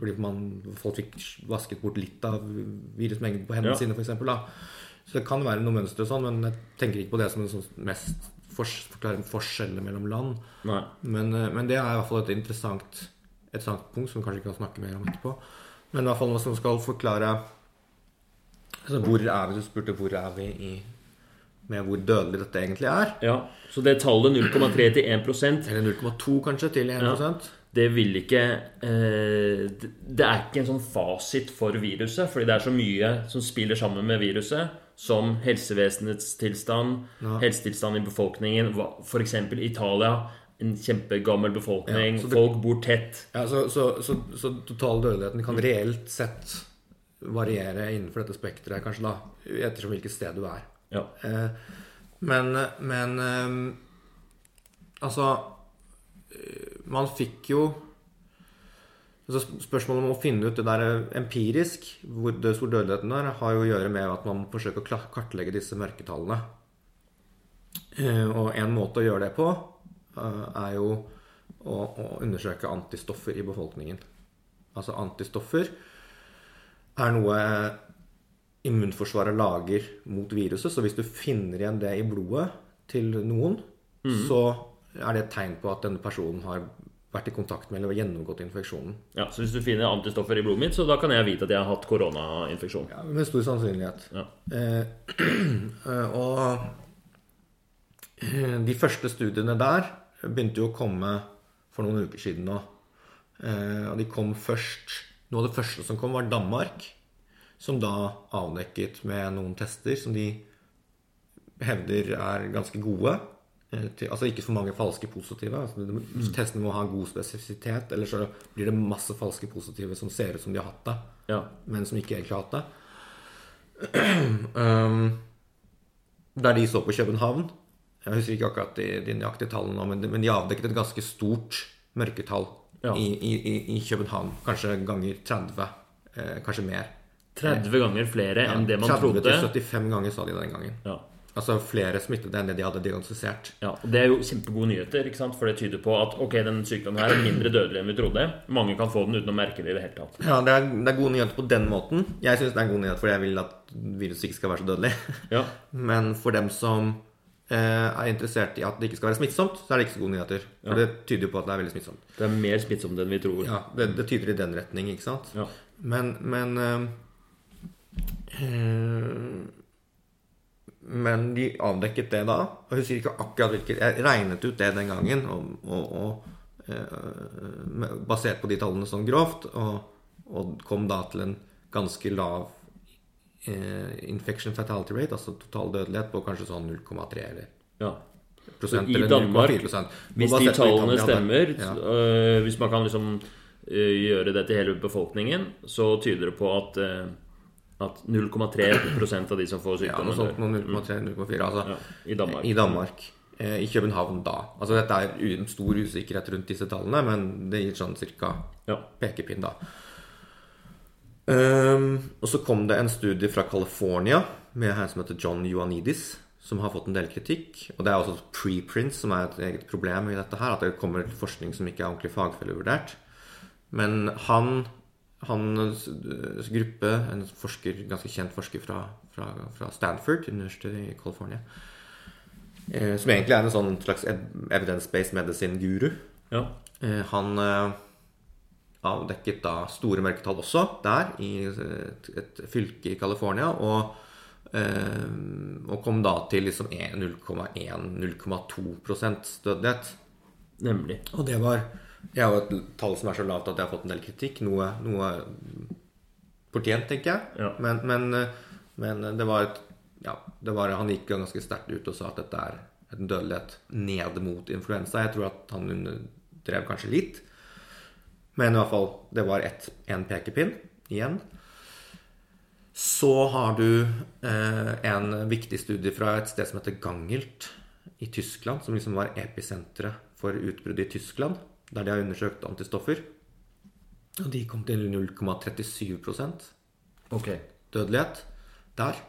Fordi man, folk fikk vasket bort litt av virusmengden på hendene Ja. sine, f.eks. Så det kan være noe mønster og sånn, men jeg tenker ikke på det som en sånn mest forklaring forskjellene mellom land. Men, eh, men det er i hvert fall et interessant, et interessant punkt som vi kanskje ikke kan snakke mer om etterpå. Men i hvert fall noe som skal forklare altså Hvor er vi? Du spurte hvor er vi i med hvor dødelig dette egentlig er. Ja, Så det tallet 0,3 til 1% Eller 0,2 kanskje til 1% det vil ikke eh, det- er ikke en sånn fasit for viruset, fordi det er så mye som spiller sammen med viruset, som helsevesenets tilstand, Ja. helsetilstand i befolkningen, f.eks. Italia. En kjempegammel befolkning, Ja, det- folk bor tett. Ja, så, så, så, så total dødeligheten kan reelt sett variere innenfor dette spekteret, kanskje da, ettersom hvilket sted du er. Ja. Eh, Men, men eh, Altså eh, Man fikk jo altså Spørsmålet om å finne ut det der eh, empirisk, hvor stor dødeligheten er, har jo å gjøre med at man må forsøke å kartlegge disse mørketallene. Og en måte å gjøre det på er jo å, å undersøke antistoffer i befolkningen. Altså antistoffer er noe immunforsvaret lager mot viruset. Så hvis du finner igjen det i blodet til noen, så er det et tegn på at denne personen har vært i kontakt med eller gjennomgått infeksjonen. Ja, Så hvis du finner antistoffer i blodet mitt, så da kan jeg vite at jeg har hatt koronainfeksjon. Ja, med stor sannsynlighet. Ja. Eh, eh, og eh, de første studiene der begynte jo å komme for noen uker siden nå. Eh, og de kom først Noe av det første som kom, var Danmark. Som da avdekket med noen tester som de hevder er ganske gode. eh, altså ikke for mange falske positive. Altså, de- Testene må ha god spesifisitet, eller så blir det masse falske positive som ser ut som de har hatt det Ja. men som ikke egentlig har hatt det. um, der de så på København Jeg husker ikke akkurat de, de nøyaktige tallene nå, men de, men de avdekket et ganske stort mørketall Ja. i, i, i- i København. Kanskje ganger 30, eh, kanskje mer. 30 ganger flere enn det man 30 trodde. til 75 ganger, sa de den gangen. Ja. Altså flere smittede enn det de hadde diagnostisert. Ja, og Det er jo kjempegode nyheter, ikke sant? for det tyder på at ok, den sykdommen her er mindre dødelig enn vi trodde. Mange kan få den uten å merke det i det hele tatt. Ja, det er, det er gode nyheter på den måten. Jeg syns det er en god nyhet fordi jeg vil at viruset ikke skal være så dødelig. Ja, Men for dem som eh, er interessert i at det ikke skal være smittsomt, så er det ikke så gode nyheter. For det tyder jo på at det er veldig smittsomt. Det er mer smittsomt enn vi tror. Ja, det, det tyder i den retning, ikke sant? Ja. Men Men eh, Men de avdekket det da. Og jeg husker ikke akkurat hvilket Jeg regnet ut det den gangen, og, og, og eh, basert på de tallene sånn grovt, og, kom da til en ganske lav eh, infection fatality rate, altså total dødelighet, på kanskje sånn 0,3 eller Ja. prosent. i Danmark, Hvis de tallene stemmer, Ja. øh, hvis man kan liksom øh, gjøre det til hele befolkningen, så tyder det på at, øh, at 0,3% av de som får Ja, sykdommen, noe sånt, dør. 0,3-0,4. Altså, Ja, I Danmark. I Danmark. Eh, I København da. Altså Dette er stor usikkerhet rundt disse tallene, men det gir sånn cirka Ja. pekepinn, da. Um, og så kom det en studie fra California med en som heter John Ioannidis, som har fått en del kritikk. Og det er også preprints som er et eget problem i dette her, at det kommer forskning som ikke er ordentlig fagfellevurdert. Men han, hans eh, gruppe, en forsker, ganske kjent forsker fra, fra, fra Stanford, universitetet i California, eh, som egentlig er en sånn slags evidence-based medicine-guru, Ja. Eh, Han eh, avdekket da store mørketall også der, i et, et fylke i California, og, eh, og kom da til liksom 0,1-0,2% dødelighet. Nemlig. Og det var Det har et tall som er så lavt at jeg har fått en del kritikk. Noe, noe fortjent, tenker jeg. Ja. Men, men, men det var et ja, det var, Han gikk ganske sterkt ut og sa at dette er en dødelighet ned mot influensa. Jeg tror at han underdrev kanskje litt. Men i hvert fall, det var ett, en pekepinn igjen. Så har du eh, en viktig studie fra et sted som heter Gangelt i Tyskland, som liksom var episenteret for utbruddet i Tyskland, der de har undersøkt antistoffer. Og de kom til 0,37 okay. Dødelighet der.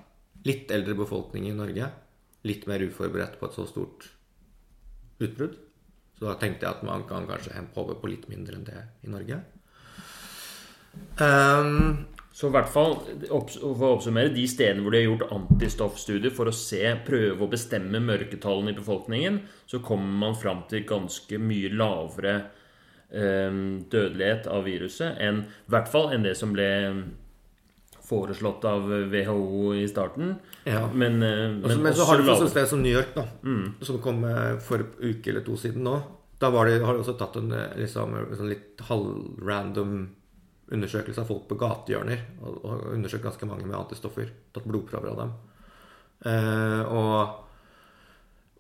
Litt eldre befolkning i Norge. Litt mer uforberedt på et så stort utbrudd. Så da tenkte jeg at man kan kanskje håpe på litt mindre enn det i Norge. Um, Så i hvert fall, for å oppsummere, de stedene hvor de har gjort antistoffstudier for å se, prøve å bestemme mørketallene i befolkningen, så kommer man fram til ganske mye lavere dødelighet av viruset enn i hvert fall enn det som ble foreslått av WHO i starten. Ja. Men, men, også, men så har du et sted som New York, da, som kom eh, for en uke eller to siden nå. Da var det, har de også tatt en eh, liksom, sånn litt halvrandom undersøkelse av folk på gatehjørner. Og, og undersøkt ganske mange med antistoffer. Tatt blodprøver av dem. Eh, og,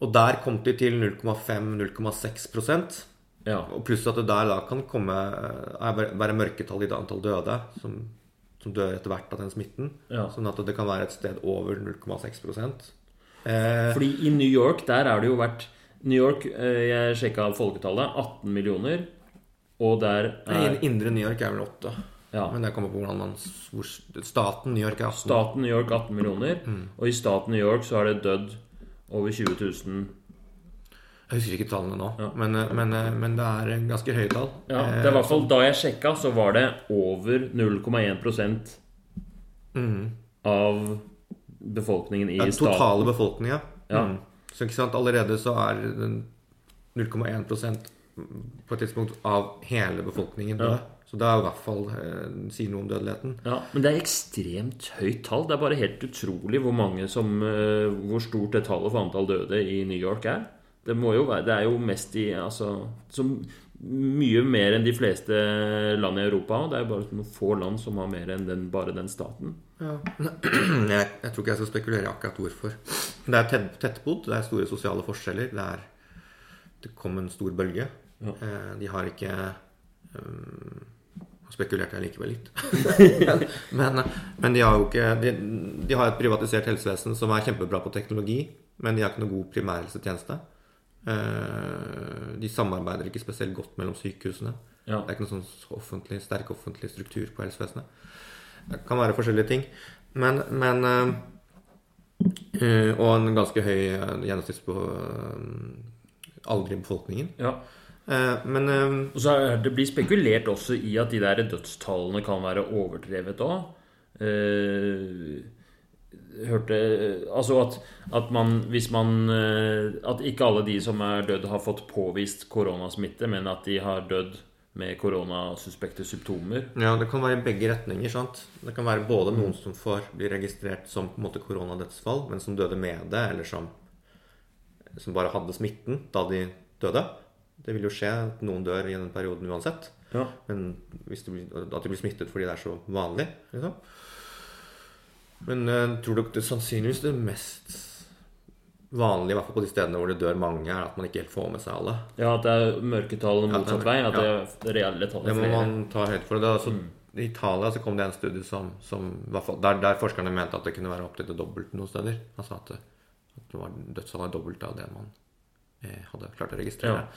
og der kom de til 0,5-0,6 Ja. og pluss at det der da kan komme eh, være mørketall i det antall døde som, som dør etter hvert av den smitten. Ja. Sånn at det kan være et sted over 0,6 eh, Fordi i New York, der er det jo vært New York, eh, jeg sjekka folketallet, 18 millioner. Og der I er Indre New York er vel 8. ja, Men det kommer på hvordan man hvor, Staten New York er 18. Staten New York 18 millioner. Mm. Og i staten New York så har det dødd over 20 000 Jeg husker ikke tallene nå, Ja. men, eh, men, eh, men det er en ganske høye tall. Ja, Eh, det er i hvert fall Da jeg sjekka, så var det over 0,1 mm. av befolkningen i Den staten. totale befolkninga. Ja. Mm. Så ikke sant, allerede så er den 0,1% på et tidspunkt av hele befolkningen død. Ja. Så det er i hvert fall eh, sier noe om dødeligheten. Ja, Men det er ekstremt høyt tall. Det er bare helt utrolig hvor mange som eh, Hvor stort det tallet for antall døde i New York er. Det må jo være Det er jo mest i Altså som mye mer enn de fleste land i Europa. og Det er jo bare noen få land som har mer enn den, bare den staten. Ja. Jeg, jeg tror ikke jeg skal spekulere akkurat hvorfor. Det er tett- tettbodd, det er store sosiale forskjeller. Det, er, det kom en stor bølge. Ja. Eh, De har ikke um, Spekulerte jeg likevel litt. men, men de har jo ikke de, de har et privatisert helsevesen som er kjempebra på teknologi, men de har ikke noe god primærhelsetjeneste. Eh, De samarbeider ikke spesielt godt mellom sykehusene. Ja. Det er ikke noen sånn offentlig, sterk offentlig struktur på helsevesenet. Det kan være forskjellige ting. Men, men eh, eh, Og en ganske høy eh, alder i befolkningen. Ja. Eh, Men Og så er det blir spekulert også i at de der dødstallene kan være overdrevet òg. Hørte Altså at, at man Hvis man eh, At ikke alle de som er dødd, har fått påvist koronasmitte, men at de har dødd med koronasuspekte symptomer. ja, det kan være i begge retninger. sant? Det kan være både noen som får bli registrert som på en måte koronadødsfall, men som døde med det, eller som, som bare hadde smitten da de døde. Det vil jo skje at noen dør i den perioden uansett. Ja. Men hvis det blir, at de blir smittet fordi det er så vanlig. Liksom. Men uh, tror dere det sannsynligvis det mest vanlige, i hvert fall på de stedene hvor det dør mange, er at man ikke helt får med seg alle. Ja, at det er mørketallene Ja, motsatt det er- vei. At ja. det er reelle tall Det må man ta helt for. Det, altså, I Italia så kom det en studie som, som der, der forskerne mente at det kunne være opptil det dobbelte noen steder. Altså at, det, at det var dødsfallet dobbelt av det man eh, hadde klart å registrere. Ja.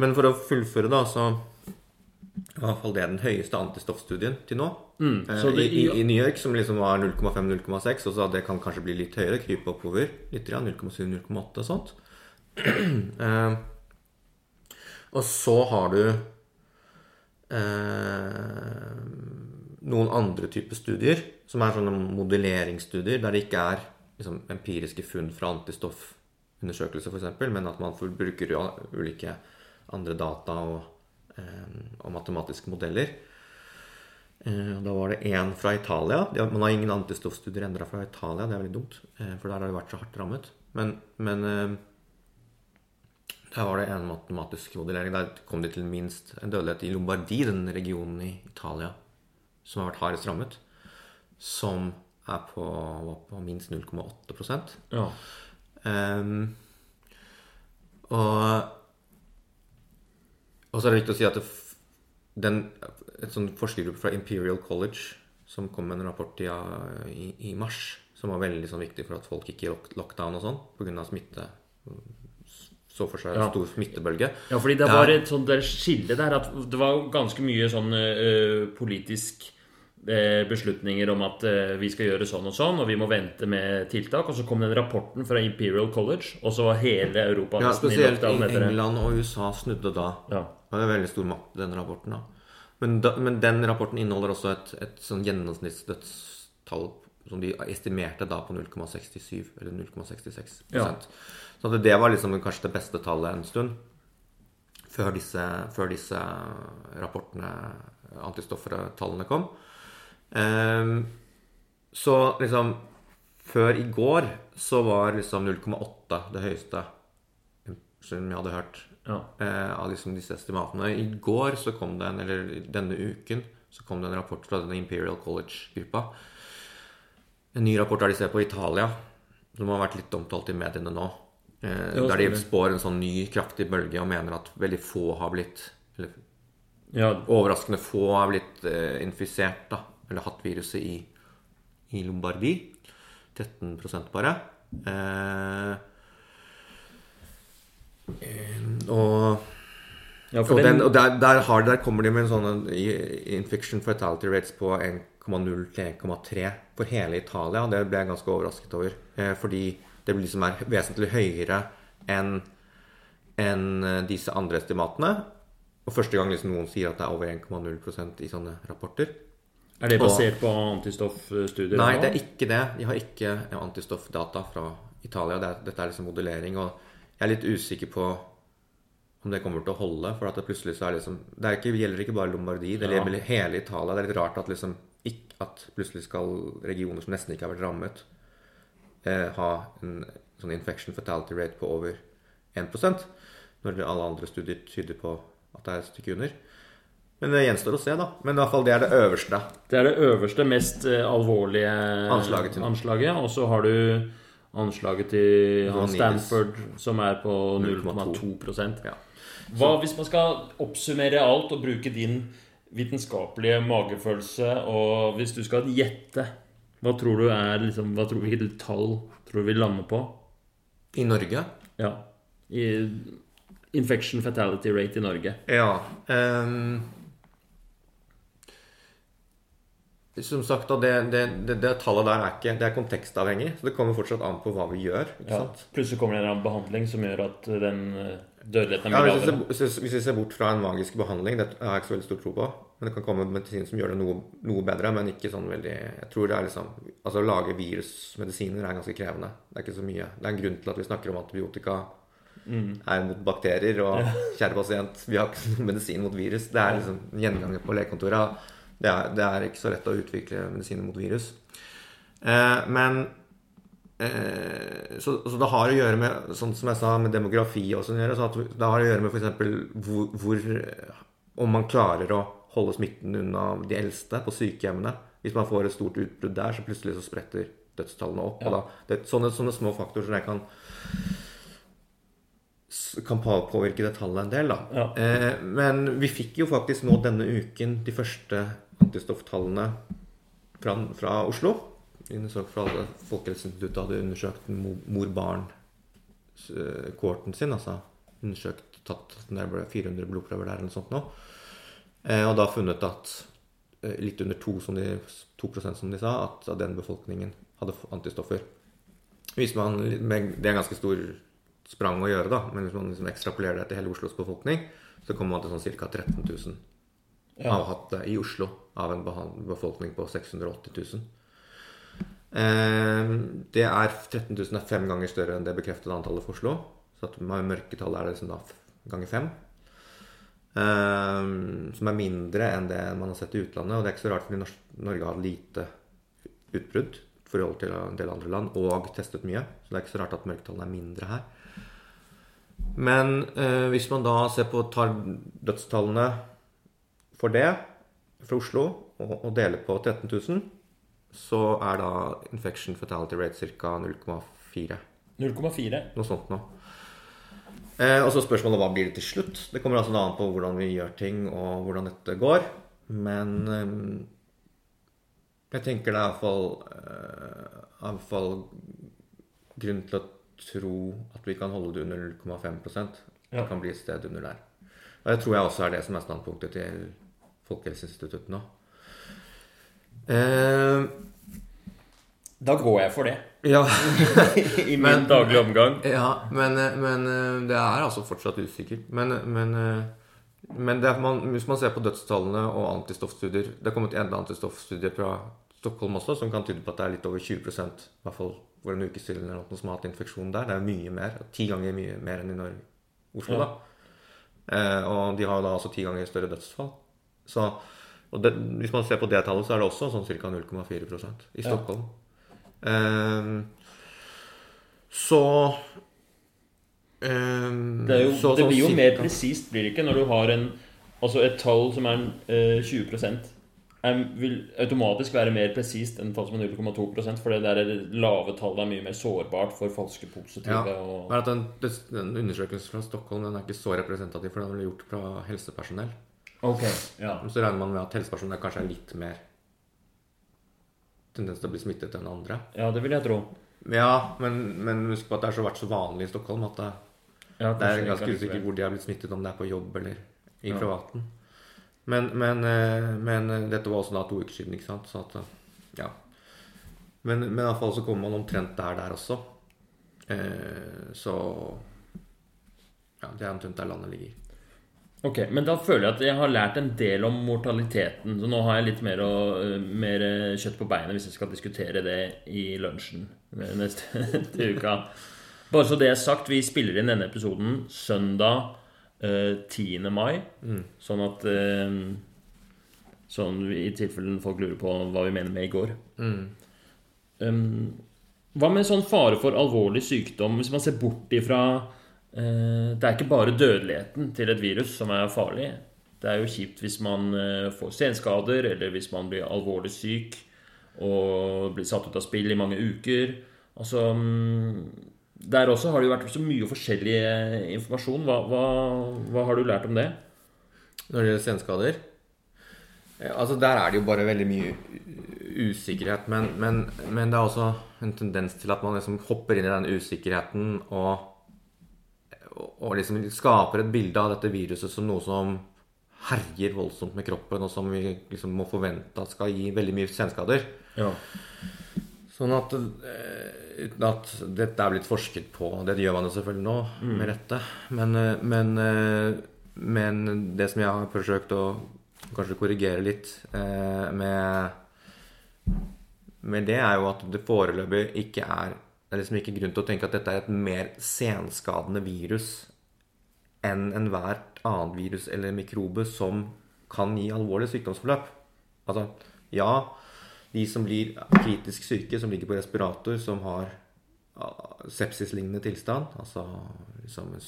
Men for å fullføre, da, så i hvert fall det er den høyeste antistoffstudien til nå. Mm, Eh, det, I, i, New York, som liksom var 0,5-0,6, og så det kan kanskje bli litt høyere, krype oppover. Litt, ja, 0,7-0,8 og sånt. eh, og så har du eh, noen andre typer studier, som er sånne modelleringsstudier, der det ikke er liksom, empiriske funn fra antistoffundersøkelser, f.eks., men at man bruker ulike andre data og, og matematiske modeller. Eh, Da var det én fra Italia. Man har ingen antistoffstudier endra fra Italia. Det er veldig dumt, eh, for der har det vært så hardt rammet. Men, men eh, der var det en matematisk modellering. Der kom de til minst en dødelighet i Lombardi, den regionen i Italia som har vært hardest rammet, som er på, var på minst 0,8 ja. Um, og, og så er det viktig å si at det, den, et sånn forskergruppe fra Imperial College som kom med en rapport i, i, i mars, som var veldig sånn, viktig for at folk gikk i lock- lockdown og sånn pga. smitte. Så for seg en Ja. stor smittebølge. Ja, fordi det var et sånt der skille der at det var ganske mye sånn eh, politisk eh, beslutninger om at eh, vi skal gjøre sånn og sånn, og vi må vente med tiltak. Og så kom den rapporten fra Imperial College, og så var hele Europa Ja, spesielt i. England og USA snudde da. Ja. Det var veldig stor makt den rapporten. da. Men, da, men den rapporten inneholder også et, et sånn gjennomsnittsdødstall som de estimerte da på 0,67 eller 0,66 Ja. Så det var liksom kanskje det beste tallet en stund. Før disse, før disse rapportene, antistofftallene, kom. Ehm, så liksom Før i går så var liksom 0,8 det høyeste som jeg hadde hørt Ja. eh, av liksom disse estimatene. I går så kom det en, eller denne uken så kom det en rapport fra denne Imperial College-gruppa. En ny rapport der de ser på Italia, som har vært litt omtalt i mediene nå. Eh, der de spår en sånn ny, kraftig bølge og mener at veldig få har blitt eller ja. overraskende få har blitt eh, infisert, da. Eller hatt viruset i, i Lombardi. 13 bare. Eh, og ja og, den, den, og der, der, har, der kommer de med en sånn infection fatality rates på 1,0 til 1,3 for hele Italia. Det ble jeg ganske overrasket over. Eh, fordi det liksom er vesentlig høyere enn enn eh, disse andre estimatene. Og første gang liksom noen sier at det er over 1,0% i sånne rapporter. Er det basert på antistoffstudier? Nei, det er ikke det. De har ikke antistoffdata fra Italia. Dette er liksom modellering. Og jeg er litt usikker på om det kommer til å holde. For at det plutselig så er liksom Det er ikke, gjelder ikke bare Lombardie, det Ja. hele Italia. Det er litt rart at liksom ikke, at plutselig skal regioner som nesten ikke har vært rammet, eh, ha en sånn infection fatality rate på over 1% når alle andre studier tyder på at det er et stykke under. Men det gjenstår å se, da. Men i hvert fall det er det øverste. Det er det øverste, mest eh, alvorlige Anslaget anslaget. Og så har du anslaget til Stanford, som er på 0,2. 0,2 Ja. Hva hvis man skal oppsummere alt og bruke din vitenskapelige magefølelse, og hvis du skal gjette, hva tror du er liksom, hva tror, Hvilket tall tror du vi lander på? I Norge Ja. I infection fatality rate i Norge. Ja. ehm, som sagt, det, det, det, det tallet der er ikke Det er kontekstavhengig, så det kommer fortsatt an på hva vi gjør. ikke Ja. sant? Plutselig kommer det en annen behandling som gjør at den eh, dødeligheten er mye hvis, ser, hvis vi ser bort fra en magisk behandling, det har jeg ikke så veldig stor tro på. Men det kan komme medisin som gjør det noe, noe bedre, men ikke sånn veldig Jeg tror det er liksom Altså å lage virusmedisiner er ganske krevende. Det er ikke så mye. Det er en grunn til at vi snakker om antibiotika er mot bakterier, og kjære pasient, vi har ikke noen medisin mot virus. Det er liksom gjenganger på legekontoret. Det er, det er ikke så lett å utvikle medisiner mot virus. Eh, men eh, så, så det har å gjøre med sånn som jeg sa, med demografi og å gjøre, Så at det har å gjøre med f.eks. Hvor, hvor Om man klarer å holde smitten unna de eldste på sykehjemmene. Hvis man får et stort utbrudd der, så plutselig så spretter dødstallene opp. Ja. Da, det, sånne, sånne små faktorer som jeg kan kan påvirke det tallet en del, da. Ja. Eh, men vi fikk jo faktisk nå denne uken de første antistofftallene fra, fra Oslo. Undersøkt fra Folkehelseinstituttet hadde undersøkt mor-barn-kohorten sin. Altså undersøkt tatt der ble 400 blodprøver der eller noe sånt nå. Eh, og da funnet at eh, litt under 2, som de, 2% som de sa, at av den befolkningen hadde antistoffer. Hvis man, det er en ganske stor sprang å gjøre, da, men hvis man liksom ekstrapolerer det til hele Oslos befolkning, så kommer man til sånn ca. 13 000 Ja. avhatte i Oslo av en befolkning på 680 000. Eh, det er 13 000 er fem ganger større enn det bekreftede antallet for Oslo. Så at med mørketallet er det liksom da ganger fem. Eh, som er mindre enn det man har sett i utlandet. Og det er ikke så rart, fordi Norge har lite utbrudd forhold til en del andre land, og testet mye. Så det er ikke så rart at mørketallene er mindre her. Men eh, hvis man da ser på tar dødstallene for det for Oslo og, og deler på 13 000, så er da infection fatality rate ca. 0,4. 0,4. Noe sånt nå. Eh, og så spørsmålet hva blir det til slutt? Det kommer altså an på hvordan vi gjør ting, og hvordan dette går. Men eh, jeg tenker det er iallfall eh, grunn til å tro at vi kan holde det under 0,5 Det kan bli et sted under der. Og det tror jeg også er det som er standpunktet til Folkehelseinstituttet nå. Eh, Da går jeg for det. ja. I min Men- daglige omgang. Ja, men, men eh, det er altså fortsatt usikkert. Men, men, eh, men det er, man, hvis man ser på dødstallene og antistoffstudier Det er kommet en antistoffstudie fra Stockholm også som kan tyde på at det er litt over 20 i hvert fall for en uke siden eller noe som har hatt infeksjon der. Det er mye mer. Ti ganger mye mer enn i Norge, Oslo, Ja. da. Eh, og de har da altså ti ganger større dødsfall. Så og det, hvis man ser på det tallet, så er det også sånn ca. 0,4% i Ja. Stockholm. Eh, så Ehm, Det, jo, så- det sånn blir jo cirka- mer presist, blir det ikke, når du har en, altså et tall som er eh, 20 er, vil automatisk være mer presist enn falsk er 0,2 for det der lave tallet er mye mer sårbart for falske positive. Ja, Og, Men at den, den undersøkelsen fra Stockholm den er ikke så representativ, for den ble gjort fra helsepersonell. ok, ja. Så regner man med at helsepersonell kanskje er litt mer tendens til å bli smittet enn andre. ja, det vil jeg tro. Ja, men, men husk på at det har vært så vanlig i Stockholm at det, Ja, det er ganske usikkert hvor de har blitt smittet, om det er på jobb eller i Ja. privaten. Men, men, eh, men eh, dette var også da to uker siden, ikke sant? Så at, eh, ja. Men, men i hvert fall så kommer man omtrent der der også. Eh, så ja, det er omtrent der landet ligger. Ok, Men da føler jeg at jeg har lært en del om mortaliteten. Så nå har jeg litt mer, og, mer kjøtt på beinet hvis jeg skal diskutere det i lunsjen neste uka. Bare så det er sagt, vi spiller inn denne episoden søndag 10. mai. Sånn at eh, Sånn i tilfelle folk lurer på hva vi mener med i går. Um, hva med sånn fare for alvorlig sykdom, hvis man ser bort ifra eh, Det er ikke bare dødeligheten til et virus som er farlig. Det er jo kjipt hvis man eh, får senskader, eller hvis man blir alvorlig syk og blir satt ut av spill i mange uker. Altså mm, Der også har det jo vært så mye forskjellig eh, informasjon. Hva, hva, hva har du lært om det? Når det gjelder senskader eh, Altså Der er det jo bare veldig mye usikkerhet. Men, men, men det er også en tendens til at man liksom hopper inn i den usikkerheten og, og liksom skaper et bilde av dette viruset som noe som herjer voldsomt med kroppen, og som vi liksom må forvente at skal gi veldig mye senskader. Ja. Sånn at, eh, uten at dette er blitt forsket på Det gjør man jo selvfølgelig nå, med rette. Men, eh, men, eh, men det som jeg har forsøkt å kanskje korrigere litt eh, med, med det, er jo at det foreløpig ikke er Det er liksom ikke grunn til å tenke at dette er et mer senskadende virus enn enhvert annet virus eller mikrobe som kan gi alvorlig sykdomsforløp. Altså, ja, de som blir kritisk syke, som ligger på respirator, som har ah, sepsislignende tilstand, altså liksom en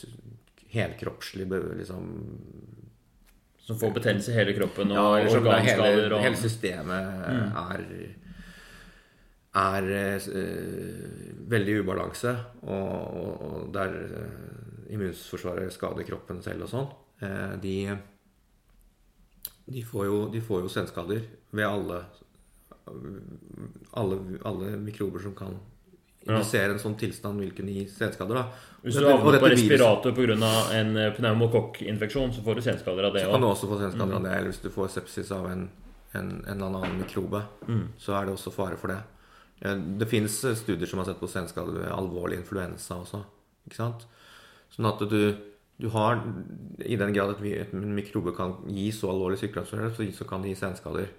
helkroppslig liksom, Som får betennelse i hele kroppen og ja, som hele, organskader og hele systemet er er øh, veldig i ubalanse, og, og, og der eh, immunforsvaret skader kroppen selv og sånn, eh, de, de, får jo, de får jo senskader ved alle, alle, alle mikrober som kan indusere en sånn tilstand, vil kunne gi senskader. da. Hvis du havner på respirator pga. en eh, pneumokokkinfeksjon, så får du senskader av det Så kan du også få senskader av det, eller hvis du får sepsis av en, en, en annen mikrobe, så er det også fare for det. Eh, Det fins studier som har sett på senskader ved alvorlig influensa også. Ikke sant? Sånn at du, du har I den grad at en mikrobe kan gi så alvorlig sykdomsforløp, så, så kan det gi senskader.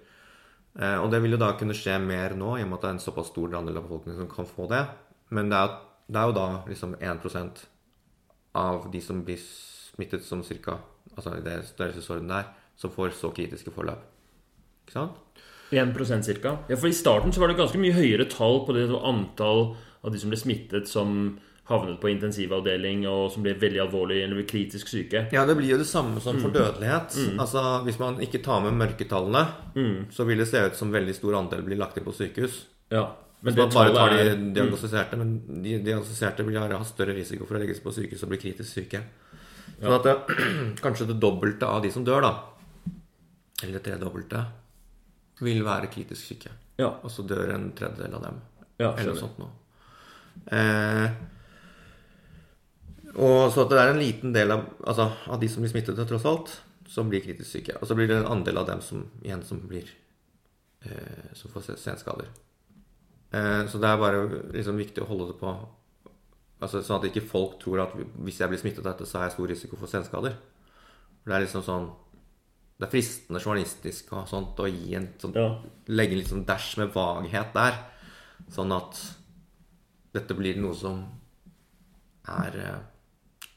Eh, og det vil jo da kunne skje mer nå, i og med at det er en såpass stor andel av befolkningen som kan få det. Men det er, det er jo da liksom 1% av de som blir smittet som cirka Altså i det størrelsesorden der, som får så kritiske forløp. Ikke sant? 1% ca. Ja, for I starten så var det ganske mye høyere tall på det antall av de som ble smittet, som havnet på intensivavdeling, og som blir veldig alvorlig eller blir kritisk syke. Ja, det blir jo det samme som for dødelighet. Altså, Hvis man ikke tar med mørketallene, så vil det se ut som veldig stor andel blir lagt inn på sykehus. Ja, Men så det man bare tar de diagnostiserte, diagnostiserte, men de diagnostiserte vil ha større risiko for å legges på sykehus og bli kritisk syke. Sånn at det, kanskje det dobbelte av de som dør, da, eller det tredobbelte, vil være kritisk syke. Ja, Og så dør en tredjedel av dem. ja Eller noe sånt noe. Eh, og så at det er en liten del av, altså, av de som blir smittet, tross alt, som blir kritisk syke. Og så blir det en andel av dem som, igjen som blir eh, Som får se- senskader. Eh, så det er bare liksom viktig å holde det på altså, Sånn at ikke folk tror at hvis jeg blir smittet av dette, så har jeg stor risiko for senskader. For det er liksom sånn Det er fristende journalistisk og sånt å gi en sånn Ja. legge en litt sånn dash med vaghet der. Sånn at dette blir noe som er eh,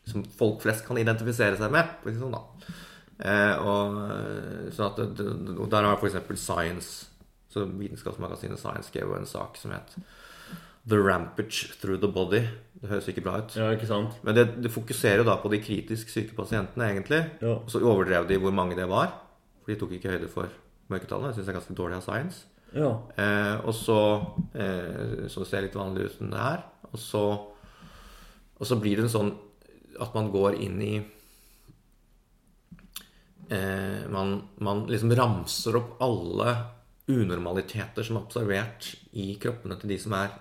Som folk flest kan identifisere seg med. for å si det Sånn, da. Eh, og, eh, så at det, det, og der har f.eks. Science så Vitenskapsmagasinet Science skrev en sak som het The Rampage Through the Body. Det høres ikke bra ut. ja, ikke sant? Men det, det fokuserer jo da på de kritisk syke pasientene, egentlig. Ja. Og så overdrev de hvor mange det var. For de tok ikke høyde for mørketallene. Jeg syns det er ganske dårlig av science. Ja. Eh, og så eh, Så det ser litt vanlig ut som det er. Og så, og så blir det en sånn at man går inn i eh, man, man liksom ramser opp alle unormaliteter som er observert i kroppene til de som er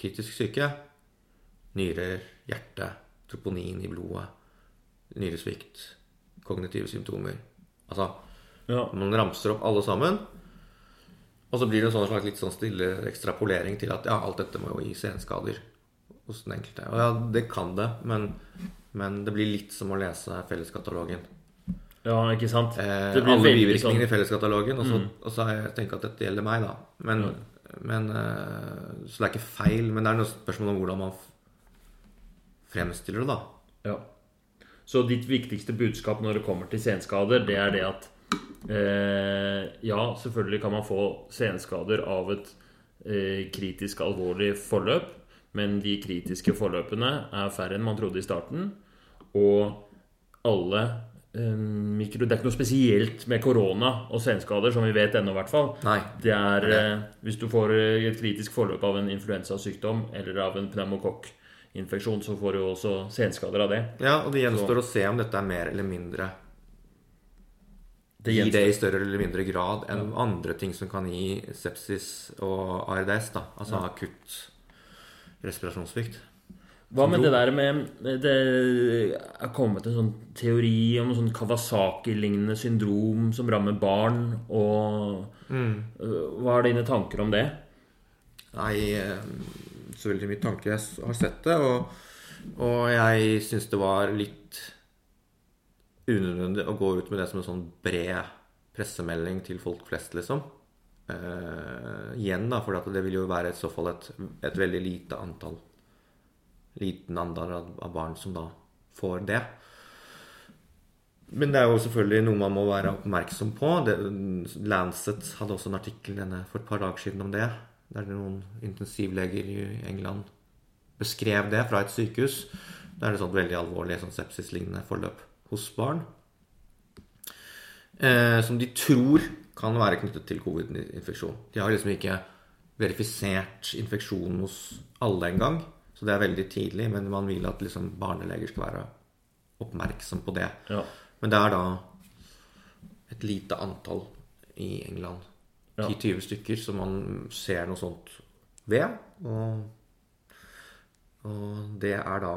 kritisk syke. Nyrer, hjerte, troponin i blodet, nyresvikt, kognitive symptomer. Altså ja. man ramser opp alle sammen. Og så blir det en sånn slags litt sånn stille ekstrapolering til at ja, alt dette må jo gi senskader hos den enkelte. Og ja, det kan det, men, men det blir litt som å lese felleskatalogen. Ja, ikke sant? Eh, Det blir alle bivirkninger sånn- i felleskatalogen. Og så, Mm. og så har jeg tenkt at dette gjelder meg, da. Men, men eh, Så det er ikke feil, men det er noe spørsmål om hvordan man fremstiller det, da. Ja. Så ditt viktigste budskap når det kommer til senskader, det er det at eh, Ja, selvfølgelig kan man få senskader av et eh, kritisk alvorlig forløp, men de kritiske forløpene er færre enn man trodde i starten. Og alle eh, mikro... Det er ikke noe spesielt med korona og senskader, som vi vet ennå, i hvert fall. Nei. Det er eh, hvis du får eh, et kritisk forløp av en influensasykdom eller av en pneumokokkinfeksjon, så får du også senskader av det. Ja, og det gjenstår å se om dette er mer eller mindre Det gjenstår. det i større eller mindre grad enn andre ting som kan gi sepsis og ARDS, da. Altså akutt respirasjonssvikt. Hva med det der med Det er kommet en sånn teori om noe sånn Kawasaki-lignende syndrom som rammer barn, og mm. Hva er dine tanker om det? Nei, eh, så veldig mye tanke. Jeg har sett det, og, og jeg syns det var litt unødvendig å gå ut med det som en sånn bred pressemelding til folk flest, liksom. Eh, igjen, da, for det vil jo være i så fall et, et veldig lite antall Liten andel av, barn som da får det. Men det er jo selvfølgelig noe man må være oppmerksom på. Det, Lancet hadde også en artikkel denne for et par dager siden om det. Der noen intensivleger i England beskrev det fra et sykehus. Der er det sånn veldig alvorlig sånn sepsislignende forløp hos barn. Eh, som de tror kan være knyttet til covid-infeksjon. De har liksom ikke verifisert infeksjonen hos alle engang. Så det er veldig tidlig, men man vil at liksom barneleger skal være oppmerksom på det. Ja. Men det er da et lite antall i England. 10-20 stykker som man ser noe sånt ved. Og, og det er da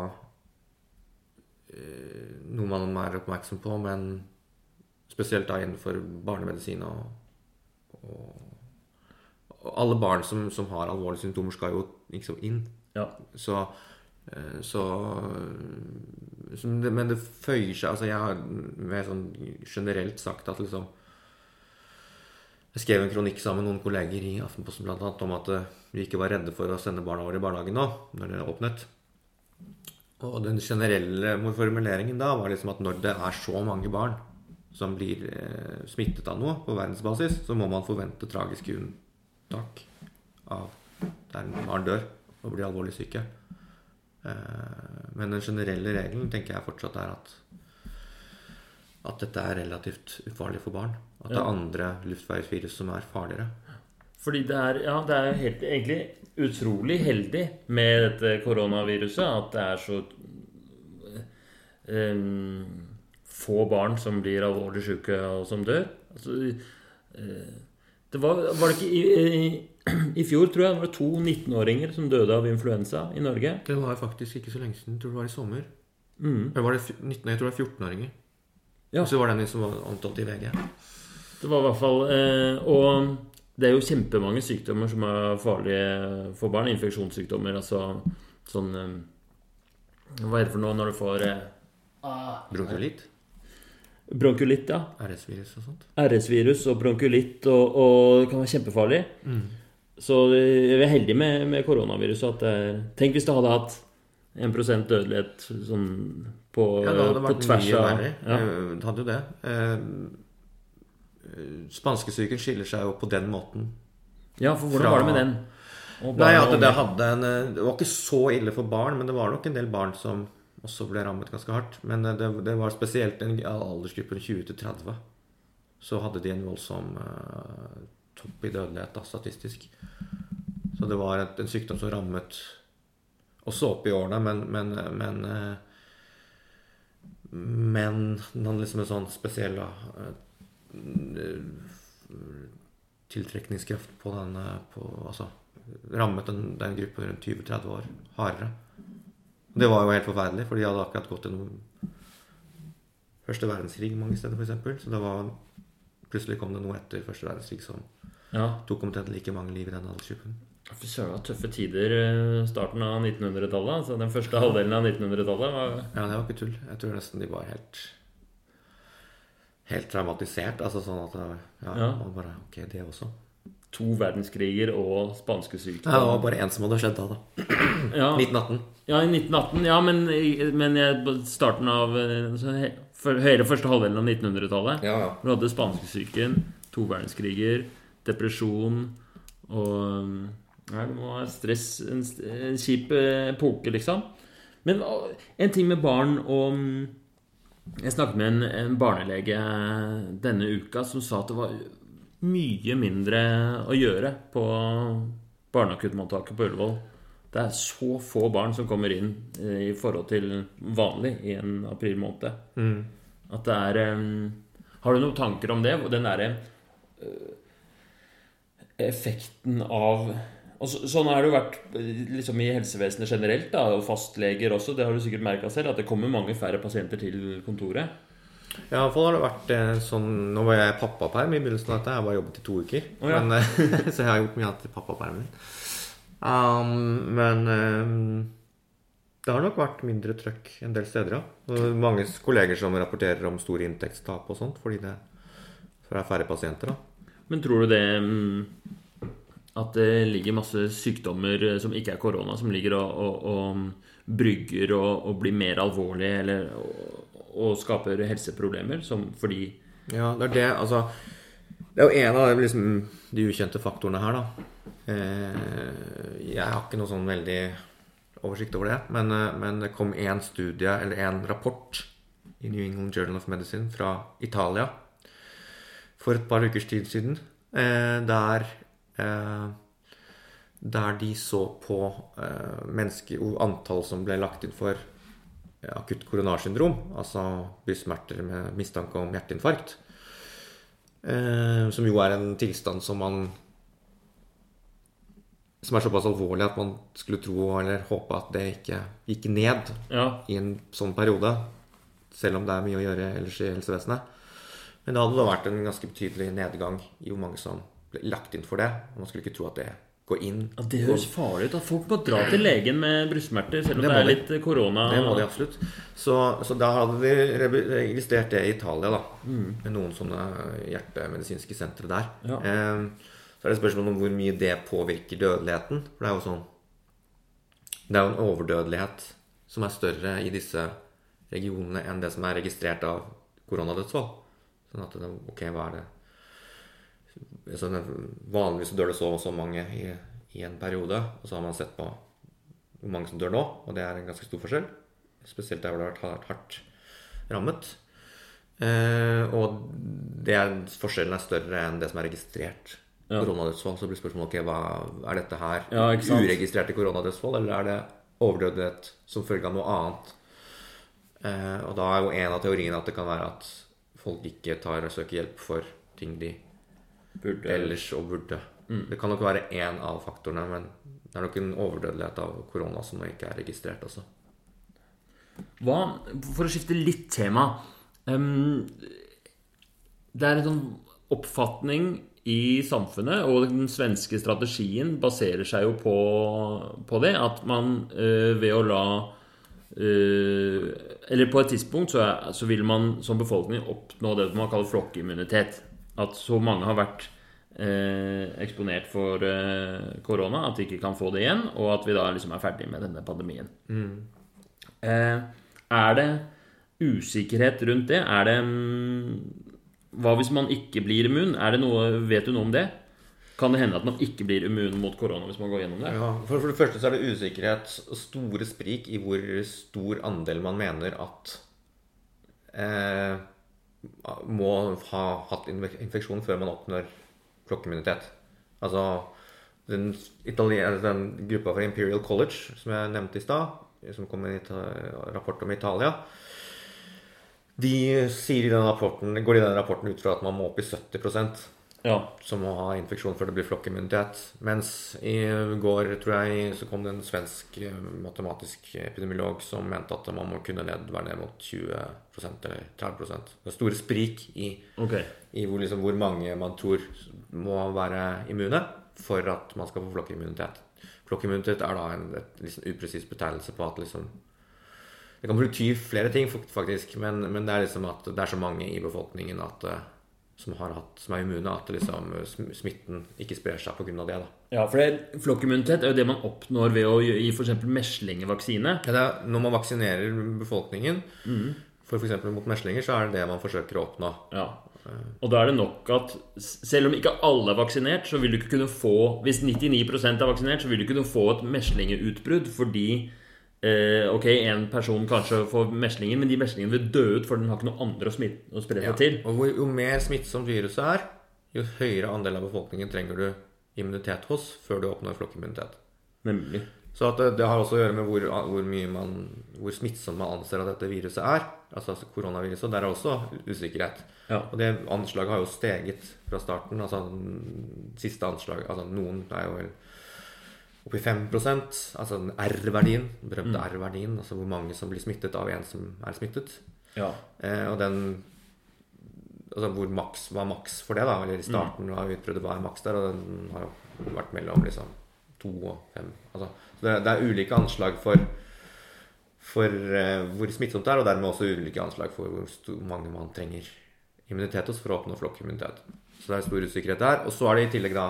eh, noe man er oppmerksom på, men spesielt da innenfor barnemedisin og, og, og alle barn som, som har alvorlige symptomer, skal jo liksom inn. Ja. Så, eh, så, så Men det føyer seg Altså, jeg har mer sånn generelt sagt at liksom Jeg skrev en kronikk sammen med noen kolleger i Aftenposten blant annet, om at eh, vi ikke var redde for å sende barna våre i barnehagen nå, når det åpnet. Og den generelle formuleringen da var liksom at når det er så mange barn som blir eh, smittet av noe på verdensbasis, så må man forvente tragiske unntak av der barn dør og blir alvorlig syke. Eh, men den generelle regelen tenker jeg fortsatt er at at dette er relativt ufarlig for barn. At det er andre luftveisvirus som er farligere. Fordi det er, ja, det er helt, egentlig utrolig heldig med dette koronaviruset at det er så eh, få barn som blir alvorlig syke og som dør. Altså, eh, det var, var det ikke i, i, i fjor, tror jeg, var det to 19-åringer som døde av influensa i Norge. Det var faktisk ikke så lenge siden. Jeg tror det var i sommer. Mm. Eller var det 19, jeg tror det var 14-åringer. Ja. Og så var det en som var omtalt i VG. Det var i hvert fall eh, Og det er jo kjempemange sykdommer som er farlige for barn. Infeksjonssykdommer. Altså sånn eh, Hva er det for noe når du får eh, Bronkulitt, bronkulitt? Ja. RS-virus og sånt. RS-virus og bronkulitt og, og det kan være kjempefarlig. Så eh, vi er heldige med, med koronaviruset. At det er, tenk hvis det hadde hatt 1 dødelighet sånn på, Ja, det hadde vært tvers mye av verre. ja. Eh, Det hadde jo det. Eh, Spanskesyken skiller seg jo på den måten. ja, for hvordan Fra- var det med den? Nei, at det, det, hadde en, eh, det var ikke så ille for barn, men det var nok en del barn som også ble rammet ganske hardt. Men eh, det, det var spesielt den aldersgruppen 20 til 30. Så hadde de en voldsom uh, topp i dødelighet, da, statistisk. Så det var et, en sykdom som rammet også opp i årene, men Men, men, uh, men den hadde liksom en sånn spesiell eh, tiltrekningskraft på den eh, på, altså, rammet den, den gruppen rundt 20-30 år hardere. Det var jo helt forferdelig, for de hadde akkurat gått gjennom første verdenskrig mange steder, f.eks. Så det var plutselig kom det noe etter første verdenskrig som Ja. Tok omtrent like mange liv i den aldersgruppen. Fy søren, tøffe tider eh, starten av 1900-tallet. Altså den første halvdelen av 1900-tallet var Ja, det var ikke tull. Jeg tror nesten de var helt Helt traumatisert. Altså sånn at Ja, Ja. man bare Ok, det også. To verdenskriger og spanskesyken. Nei, det var bare én som hadde skjedd da, da. Ja, 1918. ja, i 1918. Ja, men, men starten av eh, så he- Hele første halvdelen av 1900-tallet. Ja, ja. Du hadde spanskesyken, to verdenskriger, depresjon og Nei, det må være stress. En, en kjip eh, epoke, liksom. Men en ting med barn og mm, Jeg snakket med en, en barnelege denne uka som sa at det var mye mindre å gjøre på barneakuttmottaket på Ullevål. Det er så få barn som kommer inn eh, i forhold til vanlig i en april måned. At det er eh, Har du noen tanker om det? Den derre eh, effekten av og så, Sånn har det jo vært liksom i helsevesenet generelt, da, og fastleger også. Det har du sikkert merka selv, at det kommer mange færre pasienter til kontoret. Ja, iallfall har det vært eh, sånn Nå var jeg pappaperm i begynnelsen av dette. Jeg har bare jobbet i to uker. Oh, ja. men, eh, så jeg har gjort mye annet i pappapermen min. Um, men um, det har nok vært mindre trøkk en del steder, ja. Mange kolleger som rapporterer om store inntektstap og sånt fordi det, det er færre pasienter, da. Men tror du det mm, At det ligger masse sykdommer eh, som ikke er korona, som ligger og, og, og brygger og, og blir mer alvorlige, eller og, skaper helseproblemer som fordi Ja, det er det. Altså Det er jo en av liksom, de ukjente faktorene her, da. Eh, jeg har ikke noe sånn veldig oversikt over det. Men, eh, men det kom én studie, eller en rapport, i New England Journal of Medicine fra Italia for et par ukers tid siden, eh, der der de så på eh, mennesker, antall som ble lagt inn for akutt koronarsyndrom, altså brystsmerter med mistanke om hjerteinfarkt. Eh, som jo er en tilstand som man Som er såpass alvorlig at man skulle tro eller håpe at det ikke gikk ned Ja, i en sånn periode. Selv om det er mye å gjøre ellers i helsevesenet. Men det hadde da vært en ganske betydelig nedgang i hvor mange som ble lagt inn for det. Og man skulle ikke tro at det går inn. Ja, Det høres farlig ut. At folk må dra til legen med brystsmerter, selv om Det det, er de. litt korona. Det må de absolutt. Så, så da hadde de registrert det i Italia, da. Med noen sånne hjertemedisinske sentre der. Ja. Eh, så er det spørsmål om hvor mye det påvirker dødeligheten. For det er jo sånn Det er jo en overdødelighet som er større i disse regionene enn det som er registrert av koronadødsfall. Sånn at det, Ok, hva er det så Vanligvis dør det så og så mange i, i en periode, og så har man sett på hvor mange som dør nå, og det er en ganske stor forskjell. Spesielt der hvor det har vært hardt rammet. Eh, og det er, forskjellen er større enn det som er registrert Ja. koronadødsfall. Så blir spørsmålet okay, hva er dette her Ja, uregistrerte koronadødsfall, eller er det overdødelighet som følge av noe annet? Eh, og da er jo en av teoriene at det kan være at folk ikke tar og søker hjelp for ting de Burde. ellers og burde. Det kan nok være én av faktorene, men det er nok en overdødelighet av korona som ikke er registrert også. Hva, for å skifte litt tema um, Det er en sånn oppfatning i samfunnet, og den svenske strategien baserer seg jo på, på det, at man uh, ved å la Uh, Eller på et tidspunkt så, er, så vil man som befolkning oppnå det man kaller flokkimmunitet. At så mange har vært eh, eksponert for eh, korona at de ikke kan få det igjen, og at vi da liksom er ferdig med denne pandemien. Eh, er det usikkerhet rundt det? Er det mm, Hva hvis man ikke blir immun? Er det noe, vet du noe om det? Kan det hende at man ikke blir immun mot korona hvis man går gjennom det? Ja, for, for det første så er det usikkerhet store sprik i hvor stor andel man mener at eh, må ha hatt infeksjon før man oppnår flokkimmunitet. Altså den, den gruppa fra Imperial College som jeg nevnte i stad, som kom med en rapport om Italia, de sier i den rapporten, går i den rapporten ut fra at man må opp i 70 Ja. som må ha infeksjon før det blir flokkimmunitet. Mens i går, tror jeg, så kom det en svensk eh, matematisk epidemiolog som mente at man må kunne ned, være ned mot 20% eller 30 Det er store sprik i, okay. i hvor, liksom, hvor mange man tror må være immune for at man skal få flokkimmunitet. Flokkimmunitet er da en et, liksom, upresis betegnelse på at liksom Det kan bety flere ting, faktisk, men, men det er liksom at det er så mange i befolkningen at, eh, som, har hatt, som er immune, at liksom, smitten ikke sprer seg pga. det. da. Ja, for det- flokkimmunitet er jo det man oppnår ved å gi f.eks. meslingevaksine. Ja, det er, når man vaksinerer befolkningen for f.eks. mot meslinger, så er det det man forsøker å oppnå. Ja. Og da er det nok at selv om ikke alle er vaksinert, så vil du ikke kunne få Hvis 99% er vaksinert, så vil du kunne få et meslingeutbrudd fordi eh, Ok, en person kanskje får meslinger, men de meslingene vil dø ut, for den har ikke noe andre å, smitte, å spre seg Ja. til. Og jo mer smittsomt viruset er, jo høyere andel av befolkningen trenger du immunitet hos før du oppnår flokkimmunitet. Nemlig. Så at det, det har også å gjøre med hvor, hvor, man, hvor smittsomt man anser at dette viruset er. Altså koronaviruset. Der er også usikkerhet. Ja. Og det anslaget har jo steget fra starten. Altså siste anslaget altså Noen er jo vel oppi 5% Altså den R-verdien. Berømte R-verdien. Altså hvor mange som blir smittet av en som er smittet. Ja. Eh, og den Altså hvor maks var maks for det, da. Eller i starten av utbruddet var maks der, og den har jo vært mellom liksom to og fem. Altså, så det, det er ulike anslag for for eh, hvor smittsomt det er, og dermed også ulike anslag for hvor mange man trenger immunitet hos for å oppnå flokkimmunitet. Så det er stor usikkerhet der. Og så er det i tillegg da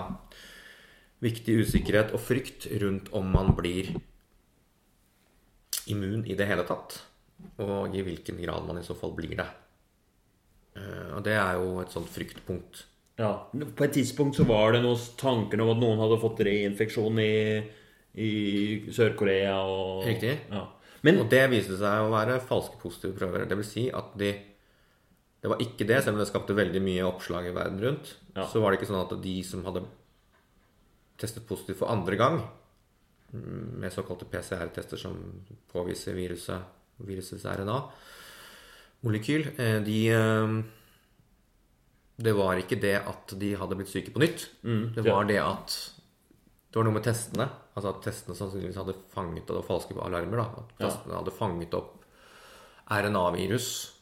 viktig usikkerhet og frykt rundt om man blir immun i det hele tatt, og i hvilken grad man i så fall blir det. Eh, Og det er jo et sånt fryktpunkt. ja. På et tidspunkt så var det noen tanker om at noen hadde fått reinfeksjon i, i Sør-Korea og Riktig. Ja. Men Og det viste seg å være falske positive prøver. Det vil si at de Det var ikke det, selv om det skapte veldig mye oppslag i verden rundt. Ja. Så var det ikke sånn at de som hadde testet positivt for andre gang, mm, med såkalte PCR-tester som påviser viruset, virusets RNA-molekyl, eh, de eh, Det var ikke det at de hadde blitt syke på nytt. det ja. var det at det var noe med testene. Altså at testene sannsynligvis hadde fanget Det var falske alarmer. da At Ja. testene hadde fanget opp RNA-virus.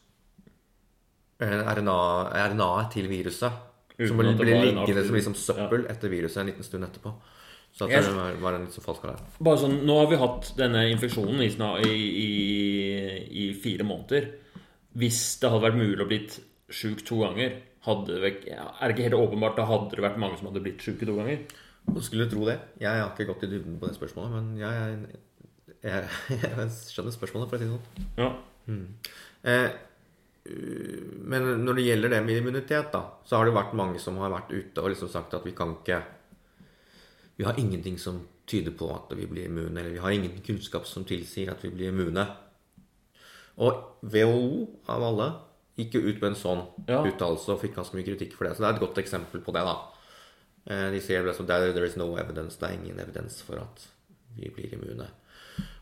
eh, RNA, RNA-et til viruset. Som blir ble liggende som liksom søppel etter viruset en liten stund etterpå. Så Jeg- det var, var en litt sånn falsk alarm. bare sånn, nå har vi hatt denne infeksjonen i, i, i, fire måneder. Hvis det hadde vært mulig å blitt sjuk to ganger, hadde ja, er det ikke helt åpenbart da hadde det vært mange som hadde blitt sjuke to ganger? Skulle skulle tro det. Jeg har ikke gått i dybden på det spørsmålet, men jeg, jeg, jeg skjønner spørsmålet, for å si det sånn. Ja. Eh, men når det gjelder det med immunitet, da, så har det vært mange som har vært ute og liksom sagt at vi kan ikke Vi har ingenting som tyder på at vi blir immune, eller vi har ingen kunnskap som tilsier at vi blir immune. Og WHO, av alle, gikk jo ut med en sånn Ja. uttalelse og fikk ganske mye kritikk for det. Så det er et godt eksempel på det, da. Eh, De sier liksom there is no evidence. Det er ingen evidens for at vi blir immune.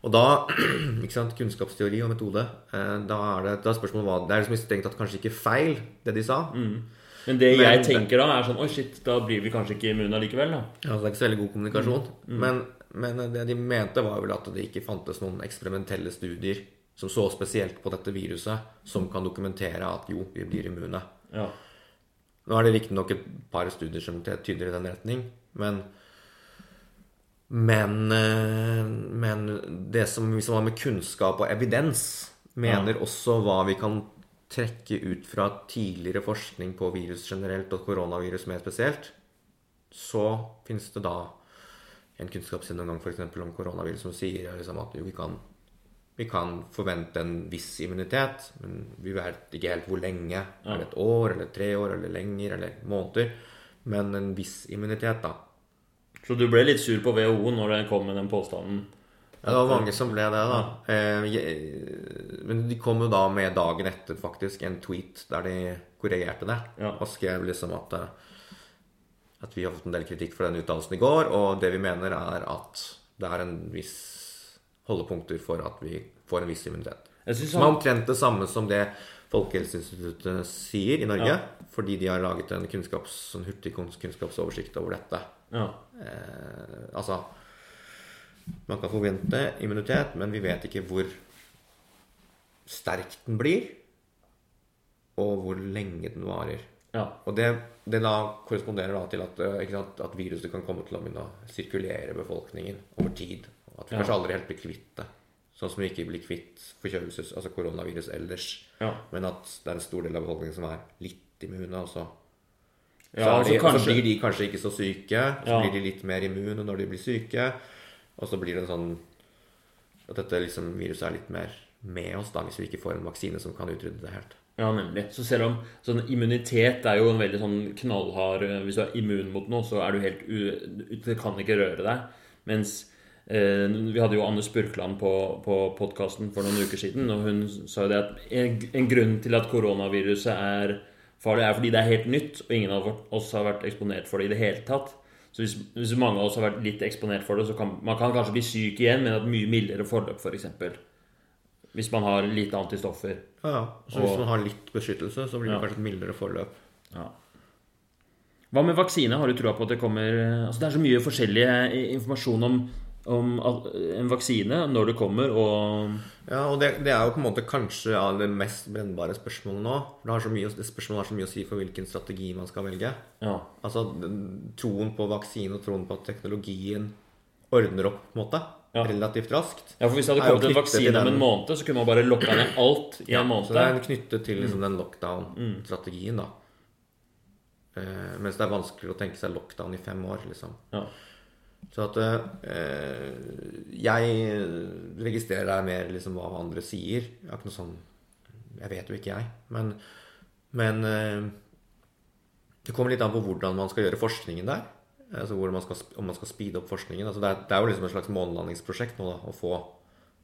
Og da ikke sant, Kunnskapsteori og metode. eh, Da er det, da er spørsmålet hva Det er liksom strengt tatt kanskje ikke feil, det de sa. Men det Men- jeg tenker da, er sånn Oi, shit, da blir vi kanskje ikke immune likevel, da. Ja, det er ikke så veldig god kommunikasjon. Men, men det de mente, var vel at det ikke fantes noen eksperimentelle studier som så spesielt på dette viruset, som kan dokumentere at jo, vi blir immune. Ja. Nå er det riktignok et par studier som tyder i den retning, men men, eh, men det som, som har med kunnskap og evidens, mener også hva vi kan trekke ut fra tidligere forskning på virus generelt og koronavirus mer spesielt. Så finnes det da en kunnskapsgjennomgang f.eks. om koronavirus som sier liksom at vi kan vi kan forvente en viss immunitet, men vi vet ikke helt hvor lenge. Er det et år, eller tre år, eller lenger, eller måneder? Men en viss immunitet, da. Så du ble litt sur på WHO når det kom med den påstanden? Ja, det var mange som ble det, da. Eh, men de kom jo da med dagen etter faktisk en tweet der de korrigerte det. Ja. Og skrev liksom at eh, At vi har fått en del kritikk for den utdannelsen i går, og det vi mener er at det er en viss holdepunkter for at vi får en viss immunitet. Synes Som er omtrent det samme som det Folkehelseinstituttet sier i Norge. Ja. Fordi de har laget en kunnskaps, en hurtig kunnskapsoversikt over dette. Ja. Eh, altså Man kan forvente immunitet, men vi vet ikke hvor sterk den blir, og hvor lenge den varer. ja. Og det, det da korresponderer da til at, eh, sant, at viruset kan komme til å begynne å sirkulere befolkningen over tid. Og at vi Ja. kanskje aldri helt blir kvitt det. Sånn som vi ikke blir kvitt forkjølelses, altså koronavirus ellers. Ja. Men at det er en stor del av befolkningen som er litt immune. Og så, Ja, så, altså de, kanskje... så blir de kanskje ikke så syke. Så blir de litt mer immune når de blir syke. Og så blir det en sånn At dette liksom, viruset er litt mer med oss da, hvis vi ikke får en vaksine som kan utrydde det helt. Ja, nemlig. Så selv om sånn immunitet er jo en veldig sånn knallhard eh, Hvis du er immun mot noe, så er du helt u... Det kan ikke røre deg. Mens eh, vi hadde jo Anne Spurkland på, på podkasten for noen uker siden, og hun sa jo det at en, en grunn til at koronaviruset er farlig, er fordi det er helt nytt, og ingen av oss har vært eksponert for det i det hele tatt. Så hvis, hvis mange av oss har vært litt eksponert for det, så kan man kan kanskje bli syk igjen, men et mye mildere forløp, f.eks. Hvis man har lite antistoffer. Ja, ja. Så hvis man har litt beskyttelse, så blir det Ja. kanskje et mildere forløp. Ja. Hva med vaksine? Har du trua på at det kommer Altså Det er så mye forskjellig eh, informasjon om, om en vaksine, når det kommer, og Ja, og det, det er jo på en måte kanskje ja, det mest brennbare spørsmålet nå. For det, har så mye, det spørsmålet har så mye å si for hvilken strategi man skal velge. Ja. Altså troen på vaksine og troen på at teknologien ordner opp på en måte, Ja. relativt raskt. ja, for hvis det hadde kommet en vaksine om en måned, så kunne man bare lokka ned alt i en måned. Så det er knyttet til liksom, den lockdown-strategien, da. Uh, mens det er vanskeligere å tenke seg lockdown i fem år, liksom. Ja. Så at eh, Jeg registrerer mer liksom hva andre sier. Jeg har ikke noe sånn Jeg vet jo ikke, jeg. Men, men eh, det kommer litt an på hvordan man skal gjøre forskningen der. Altså man skal, om man skal speede opp forskningen. Altså det, er, det er jo liksom et slags månelandingsprosjekt nå, da, å få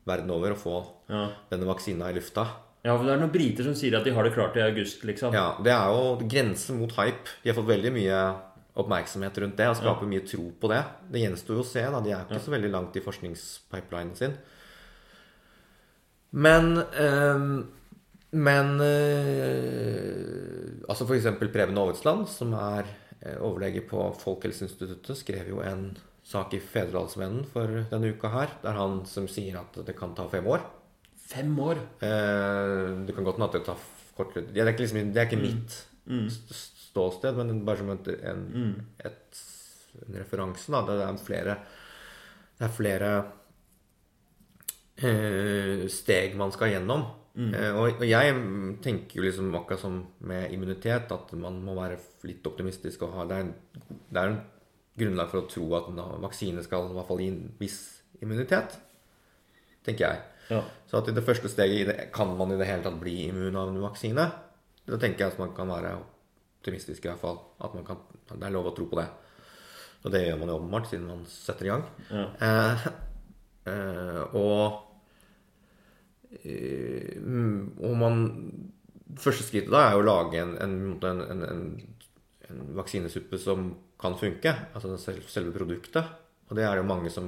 verden over å få Ja. denne vaksina i lufta. ja, for det er noen briter som sier at de har det klart i august, liksom. Ja, Det er jo grensen mot hype. De har fått veldig mye oppmerksomhet rundt det og skaper mye tro på det. Det gjenstår jo å se. da, De er ikke ikke så veldig langt i forskningspipelinen sin. Men øh, Men øh, altså f.eks. Preben Aavitsland, som er eh, overlege på Folkehelseinstituttet, skrev jo en sak i Fedrelandsvennen for denne uka her, der han som sier at det kan ta fem år. Fem år. Eh, det kan godt hende at det tar kortere. Det er ikke, liksom, det er ikke mitt st- ståsted, men bare som et, en, et, en referanse. Da. Det er flere, det er flere eh, steg man skal gjennom. Eh, og, og jeg tenker jo liksom akkurat som med immunitet, at man må være litt optimistisk og ha Det er en, det er en grunnlag for å tro at en vaksine skal i hvert fall gi en viss immunitet, tenker jeg. Ja. Så at i det første steget kan man i det hele tatt bli immun av en vaksine. Da tenker jeg at man kan være optimistisk i hvert fall. At man kan, det er lov å tro på det. Og det gjør man jo åpenbart siden man setter i gang. Ja. Eh, eh, og eh, og man Første skrittet da er jo å lage en, en, en, en, en, en vaksinesuppe som kan funke. Altså selve produktet. Og det er det jo mange som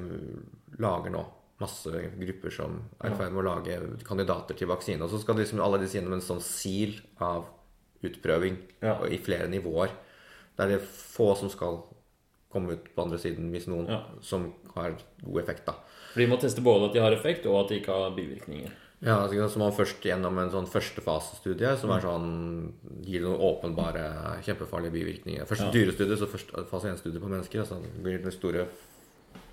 lager nå. Masse grupper som er i ferd med å lage kandidater til vaksine. Og så skal liksom alle disse gjennom en sånn sil av utprøving Ja. i flere nivåer. Det er det få som skal komme ut på andre siden, hvis noen Ja. som har god effekt, da. For de må teste både at de har effekt, og at de ikke har bivirkninger. Ja, altså, Så man først gjennom en sånn førstefasestudie, som Mm. er sånn gir noen åpenbare, kjempefarlige bivirkninger. Først Ja. dyrestudie, så først fase 1-studie på mennesker. Altså det blir det store,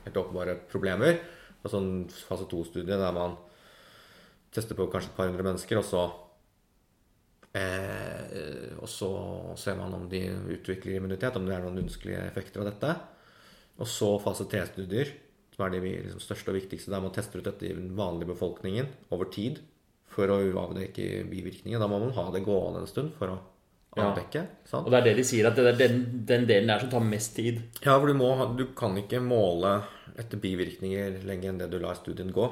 helt åpenbare problemer. Og sånn fase 2-studie der man tester på kanskje et par hundre mennesker, og så eh, Og så ser man om de utvikler immunitet, om det er noen ønskelige effekter av dette. Og så fase 3-studier, som er de liksom største og viktigste, der man tester ut dette i den vanlige befolkningen over tid for å avdekke bivirkninger. Da må man ha det gående en stund for å Ja. avdekke. Sant? Og det er det de sier, at det er den, den delen der som tar mest tid. Ja, for du, må, du kan ikke måle etter bivirkninger lenger enn det du lar studien gå.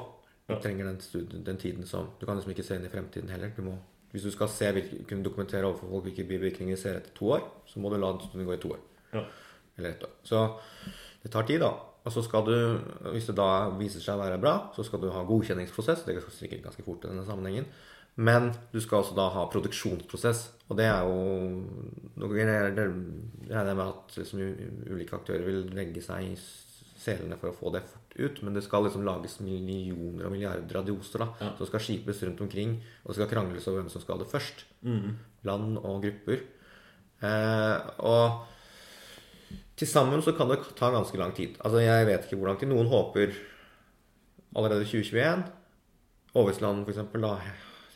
Du Ja. trenger den, studien, den tiden som Du kan liksom ikke se inn i fremtiden heller. Du må, hvis du skal se, kunne dokumentere overfor folk hvilke bivirkninger de ser etter to år, så må du la den gå i to år. Ja. Eller ett år. Så det tar tid, da. Og så skal du, hvis det da viser seg å være bra, så skal du ha godkjenningsprosess. Det går sikkert ganske fort i denne sammenhengen. Men du skal også da ha produksjonsprosess. Og det er jo Nå regner jeg med at liksom, ulike aktører vil legge seg i selene for å få det fort ut. Men det skal liksom lages millioner og milliarder av doser da, Ja. som skal skipes rundt omkring. Og det skal krangles over hvem som skal ha det først. Mm. Land og grupper. Eh, og til sammen så kan det ta ganske lang tid. Altså Jeg vet ikke hvor lang tid. Noen håper allerede 2021. Oversland f.eks. da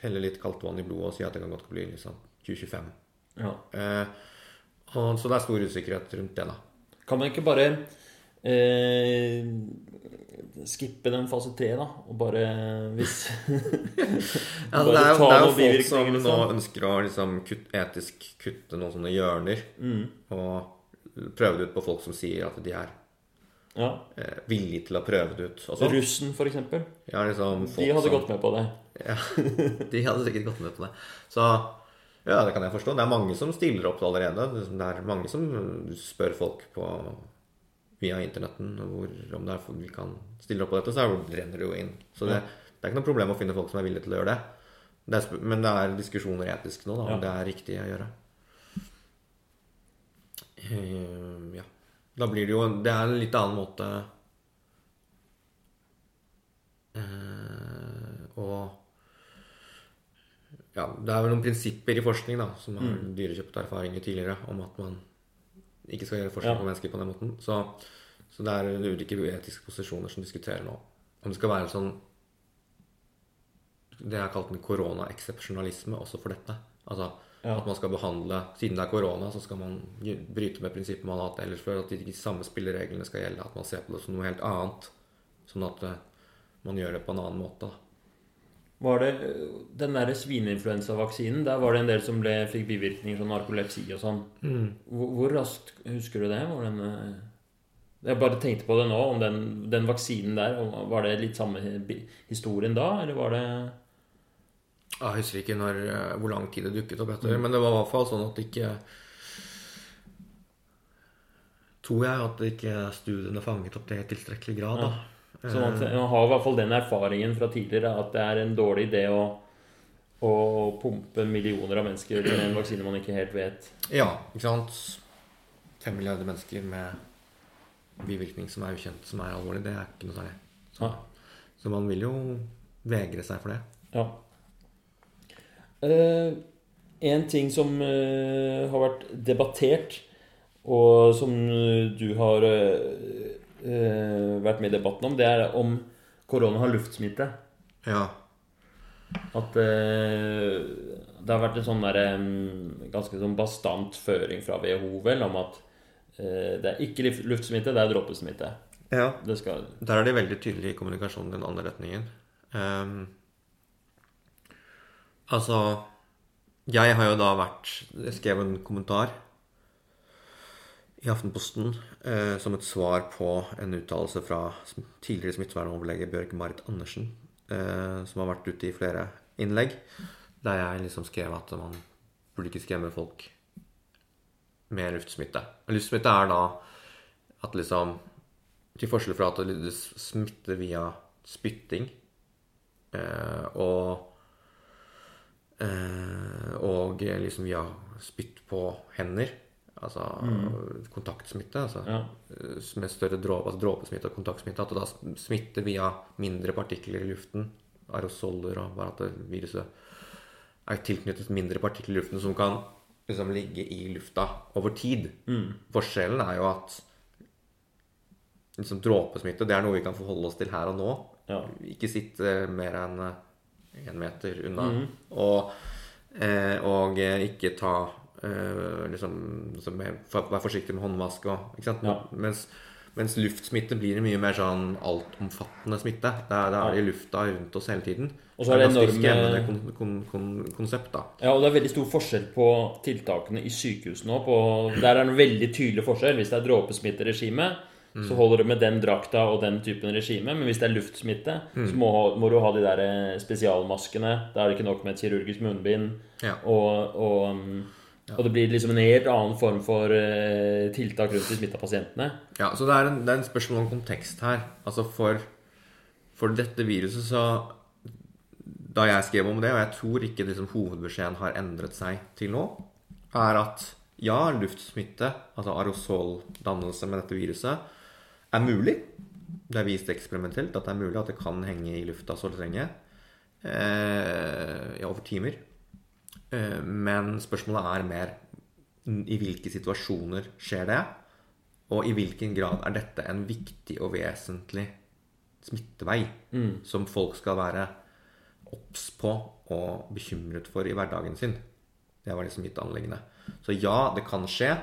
heller litt kaldt vann i blodet og sier at det kan godt bli liksom 2025. Ja. Eh, og, så det er stor usikkerhet rundt det, da. Kan man ikke bare eh, skippe den fase tre, da? Og bare hvis Ja, Bare det, er, jo- det er jo folk som liksom. nå liksom. ønsker å liksom kutt, etisk kutte noen sånne hjørner. mm. Og prøve det ut på folk som sier at de er Ja. eh, villige til å prøve det ut. Og sånn. Russen, for eksempel. Ja, liksom folk De hadde som, gått med på det. Ja, de hadde sikkert gått med på det. Så ja, det kan jeg forstå. Det er mange som stiller opp allerede. Det er mange som spør folk på via internetten hvor, om det er, folk vi kan stille opp på dette, så renner det jo inn. Så det, det er ikke noe problem å finne folk som er villige til å gjøre det. det er, men det er diskusjoner etisk nå, da, om Ja. det er riktig å gjøre. Uh, ja. Da blir det jo Det er en litt annen måte uh, og ja, Det er vel noen prinsipper i forskning da, som har Mm. dyrekjøpt erfaringer tidligere om at man ikke skal gjøre forskjell på mennesker på den måten. Så, så det er ulike etiske posisjoner som diskuterer nå. Om det skal være sånn Det er kalt en koronaeksepsjonalisme også for dette. Altså Ja. at man skal behandle Siden det er korona, så skal man bryte med prinsippet man har hatt ellers før. At de de samme spillereglene skal gjelde. At man ser på det som noe helt annet. Sånn at eh, man gjør det på en annen måte. da. Var det Den derre svineinfluensavaksinen, der var det en del som ble, fikk bivirkninger som narkolepsi og sånn. Hvor, hvor raskt husker du det? Var den, øh, jeg bare tenkte på det nå, om den, den vaksinen der. Var det litt samme historien da, eller var det Jeg husker ikke når, eh, hvor lang tid det dukket opp etter, men det var i hvert fall sånn at det ikke Tror jeg at ikke studiene fanget opp det i tilstrekkelig grad. da. Sånn at Man har i hvert fall den erfaringen fra tidligere at det er en dårlig idé å, å pumpe millioner av mennesker med en vaksine man ikke helt vet. Ja, ikke sant. Fem milliarder mennesker med bivirkning som er ukjent, som er alvorlig, det er ikke noe særlig. Så, så man vil jo vegre seg for det. Ja. Eh, en ting som eh, har vært debattert, og som eh, du har eh, eh, vært med i debatten om, det er om korona har luftsmitte. Ja. At eh, det har vært en sånn der, ganske sånn bastant føring fra WHO vel om at eh, det er ikke luftsmitte, det er dråpesmitte. ja. Det skal Der er de veldig tydelige i kommunikasjonen i den andre retningen. Um, altså Jeg har jo da vært skrevet en kommentar i Aftenposten eh, som et svar på en uttalelse fra tidligere smittevernoverlege Bjørg Marit Andersen, eh, som har vært ute i flere innlegg, der jeg liksom skrev at man burde ikke skremme folk med luftsmitte. Luftsmitte er da at liksom til forskjell fra at det smitter via spytting eh, og eh, Og liksom via spytt på hender. Altså kontaktsmitte. Altså, Ja. eh, med større dråpe, altså dråpesmitte og kontaktsmitte. At det da smitter via mindre partikler i luften. Aerosoller og bare at viruset er tilknyttet mindre partikler i luften som kan liksom ligge i lufta over tid. Forskjellen er jo at liksom dråpesmitte det er noe vi kan forholde oss til her og nå. Ja. Ikke sitte mer enn én meter unna. Og, eh, og eh, ikke ta eh, liksom, liksom for- forsiktig med håndvask og ikke sant? Ja. Mens, mens luftsmitte blir mye mer sånn altomfattende smitte. Da er det i lufta rundt oss hele tiden. Og så er det ganske enorme- skremmende kon, kon, kon, konsept, da. Ja, og det er veldig stor forskjell på tiltakene i sykehuset nå. På, der er det en veldig tydelig forskjell. Hvis det er dråpesmitteregime, så holder det med den drakta og den typen regime. Men hvis det er luftsmitte, så må, må du ha de der eh, spesialmaskene. Da er det ikke nok med et kirurgisk munnbind Ja. og, og, Og det blir liksom en helt annen form for uh, tiltak rundt de smitta pasientene. Ja, så det er en, det er en spørsmål om kontekst her. Altså for, for dette viruset så Da jeg skrev om det, og jeg tror ikke liksom, hovedbeskjeden har endret seg til nå, er at ja, luftsmitte, altså aerosoldannelse med dette viruset, er mulig. Det er vist eksperimentelt at det er mulig at det kan henge i lufta så lenge. Eh, over timer. Eh, men spørsmålet er mer i hvilke situasjoner skjer det? Og i hvilken grad er dette en viktig og vesentlig smittevei mm. som folk skal være obs på og bekymret for i hverdagen sin? Det var liksom mitt anliggende. Så ja, det kan skje.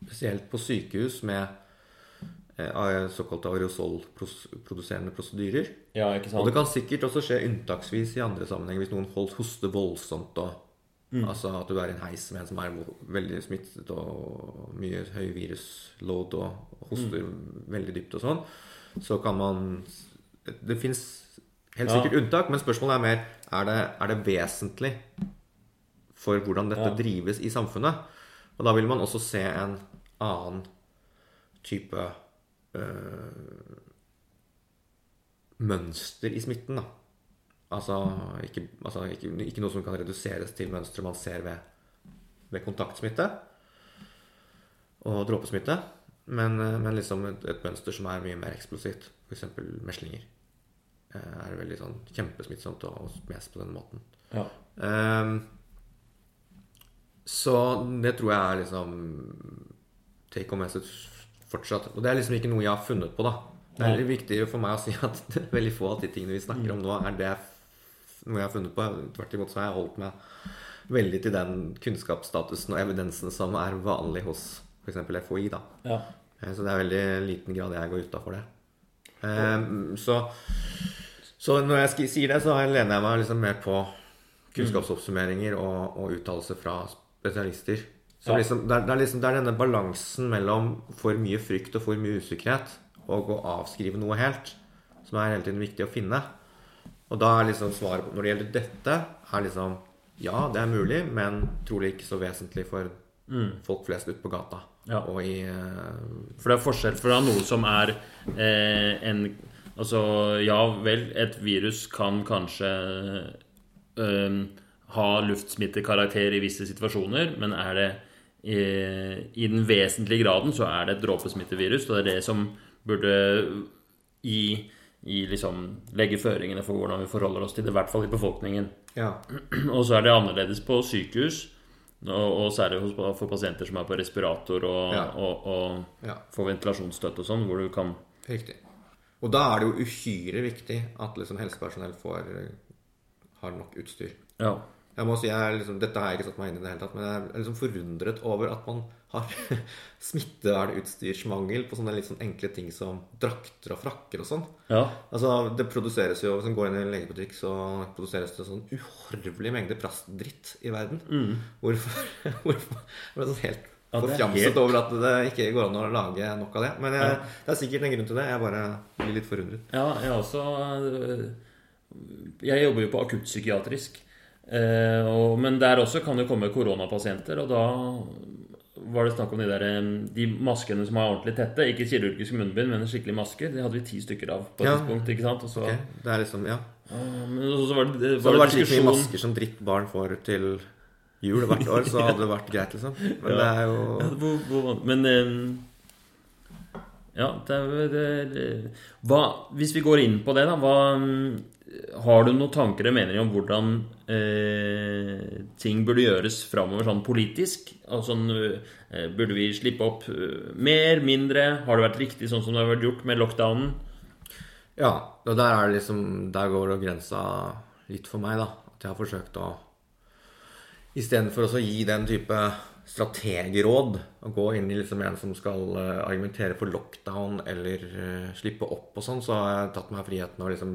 Spesielt på sykehus med såkalte aerosolproduserende prosedyrer. Ja, ikke sant? Og det kan sikkert også skje unntaksvis i andre sammenhenger hvis noen holdt hoster voldsomt. og mm. Altså at du er i en heis med en som er veldig smittet og mye høy virusload og hoster mm. veldig dypt og sånn. Så kan man Det fins helt sikkert ja. unntak, men spørsmålet er mer er det, er det vesentlig for hvordan dette ja. drives i samfunnet. Og da vil man også se en annen type øh, mønster i smitten. da. Altså, ikke, altså ikke, ikke, noe som kan reduseres til mønstre man ser ved, ved kontaktsmitte og dråpesmitte, men, øh, men liksom et, et, mønster som er mye mer eksplosivt. F.eks. meslinger. Øh, er veldig sånn kjempesmittsomt å spes på den måten. Ja. Um, så det tror jeg er liksom take home message fortsatt. Og det er liksom ikke noe jeg har funnet på, da. Det er litt viktig for meg å si at veldig få av de tingene vi snakker om nå, er det noe jeg har funnet på. Tvert imot så har jeg holdt meg veldig til den kunnskapsstatusen og evidensen som er vanlig hos f.eks. FHI. da. Ja. Eh, så det er veldig liten grad jeg går utafor det. Um, så, så, når jeg sier det, så lener jeg meg liksom mer på kunnskapsoppsummeringer og, og uttalelser fra spesialister. Så liksom, det, er, det, er liksom, det, er, denne balansen mellom for mye frykt og for mye usikkerhet og å avskrive noe helt som er hele tiden viktig å finne. Og da er liksom svaret på, når det gjelder dette, er liksom ja, det er mulig, men trolig ikke så vesentlig for mm. folk flest ute på gata. Ja. Og i uh... For det er forskjell fra noe som er eh, en Altså, ja vel, et virus kan kanskje øh, ha luftsmittekarakter i visse situasjoner, men er det i, i, den vesentlige graden så er det et dråpesmittevirus. Og det er det som burde i, i liksom legge føringene for hvordan vi forholder oss til det, i hvert fall i befolkningen. Ja. Og så er det annerledes på sykehus. Og, og særlig for pasienter som er på respirator og, ja. og, og ja. får ventilasjonsstøtte og sånn, hvor du kan Riktig. Og da er det jo uhyre viktig at liksom helsepersonell får, har nok utstyr. Ja. Jeg må si, jeg liksom, Dette har jeg ikke satt meg inn i det hele tatt, men jeg er liksom forundret over at man har smittevernutstyrsmangel på sånne litt sånn enkle ting som drakter og frakker og sånn. Ja. Altså, Det produseres jo, Hvis man går inn i en legebutikk, så produseres det sånn uhorvelig mengde plastdritt i verden. Mm. Hvorfor, hvorfor Jeg ble sånn helt ja, forfjamset helt... over at det ikke går an å lage nok av det. Men jeg, ja. det er sikkert en grunn til det. Jeg bare blir litt forundret. Ja, jeg også øh, Jeg jobber jo på akuttpsykiatrisk. Eh, og, men der også kan det komme koronapasienter, og da var det snakk om de, der, eh, de maskene som er ordentlig tette. Ikke kirurgisk munnbind, men skikkelig masker. Det hadde vi ti stykker av på et ja. tidspunkt. ikke sant? Så, okay. Det er liksom, ja. men så var det, så hadde det vært like mye masker som drittbarn får til jul hvert år, så hadde det vært greit, liksom. Men ja. det er jo ja, hvor, hvor, Men um, Ja, det det, hva, Hvis vi går inn på det, da hva, Har du noen tanker og meninger om hvordan eh, ting burde gjøres framover sånn politisk? Altså, eh, burde vi slippe opp eh, mer, mindre? Har det vært riktig sånn som det har vært gjort med lockdownen? Ja, og der er det liksom Der går grensa litt for meg, da. At jeg har forsøkt å Istedenfor å gi den type strategråd, å gå inn i liksom en som skal uh, argumentere for lockdown eller slippe opp og sånn, så har jeg tatt meg friheten å liksom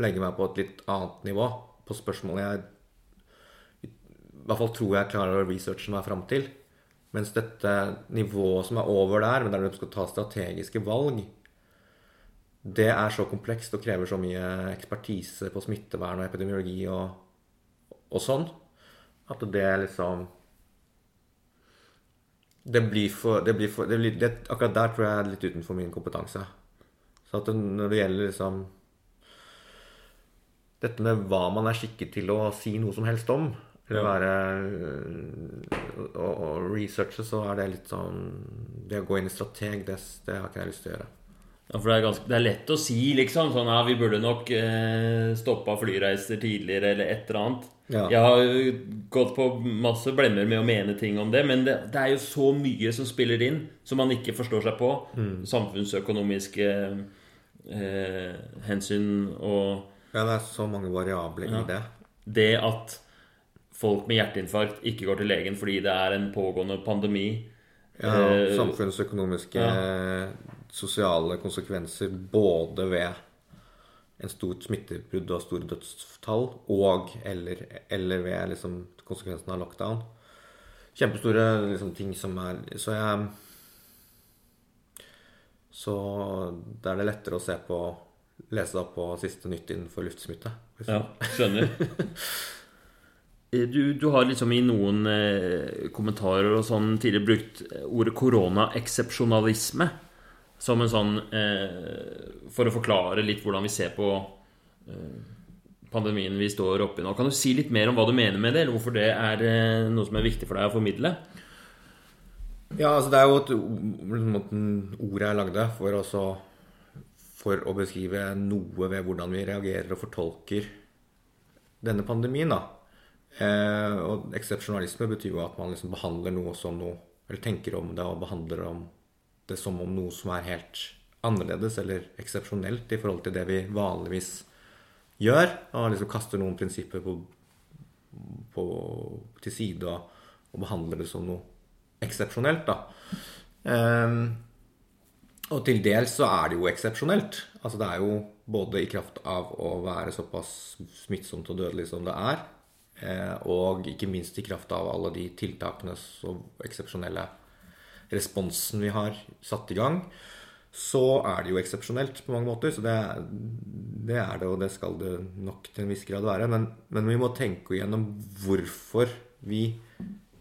legge meg på et litt annet nivå på spørsmålet jeg i hvert fall tror jeg klarer å researche meg fram til. Mens dette nivået som er over der, men der du skal ta strategiske valg, det er så komplekst og krever så mye ekspertise på smittevern og epidemiologi og, og sånn, at det liksom det blir for, det blir for det blir, det, Akkurat der tror jeg er litt utenfor min kompetanse. Så at når det gjelder liksom Dette med hva man er skikket til å si noe som helst om, eller være og, og researche, så er det litt sånn Det å gå inn i strateg, det, det har ikke jeg lyst til å gjøre. Ja, for det er, ganske, det er lett å si, liksom. Sånn, ja, vi burde nok eh, stoppa flyreiser tidligere, eller et eller annet. Ja. Jeg har gått på masse blemmer med å mene ting om det, men det, det er jo så mye som spiller inn, som man ikke forstår seg på. Samfunnsøkonomiske eh, hensyn og Ja, det er så mange variabler i det. det at folk med hjerteinfarkt ikke går til legen fordi det er en pågående pandemi. Ja, Eh, samfunnsøkonomiske sosiale konsekvenser både ved en stort smittebrudd og store dødstall, og eller, eller ved liksom konsekvensen av lockdown. Kjempestore liksom, ting som er Så jeg Så da er det lettere å se på Lese opp på siste nytt innenfor luftsmitte. Ja, skjønner. Eh, Du, du har liksom i noen eh, kommentarer og sånn tidligere brukt ordet koronaeksepsjonalisme som en sånn eh, For å forklare litt hvordan vi ser på eh, pandemien vi står oppi nå. Kan du si litt mer om hva du mener med det, eller hvorfor det er eh, noe som er viktig for deg å formidle? Ja, altså det er jo et måten ordet er lagde for, også, for å beskrive noe ved hvordan vi reagerer og fortolker denne pandemien. da. Eh, og eksepsjonalisme betyr jo at man liksom behandler noe som noe Eller tenker om det og behandler om det som om noe som er helt annerledes eller eksepsjonelt i forhold til det vi vanligvis gjør. Og liksom kaster noen prinsipper på, på, til side og, og behandler det som noe eksepsjonelt, da. Ehm, og til dels så er det jo eksepsjonelt. Altså det er jo både i kraft av å være såpass smittsomt og dødelig som det er, eh, og ikke minst i kraft av alle de tiltakene og eksepsjonelle responsen vi har satt i gang, så er det jo eksepsjonelt på mange måter. Så det, det er det, og det skal det nok til en viss grad være. Men, men vi må tenke igjennom hvorfor vi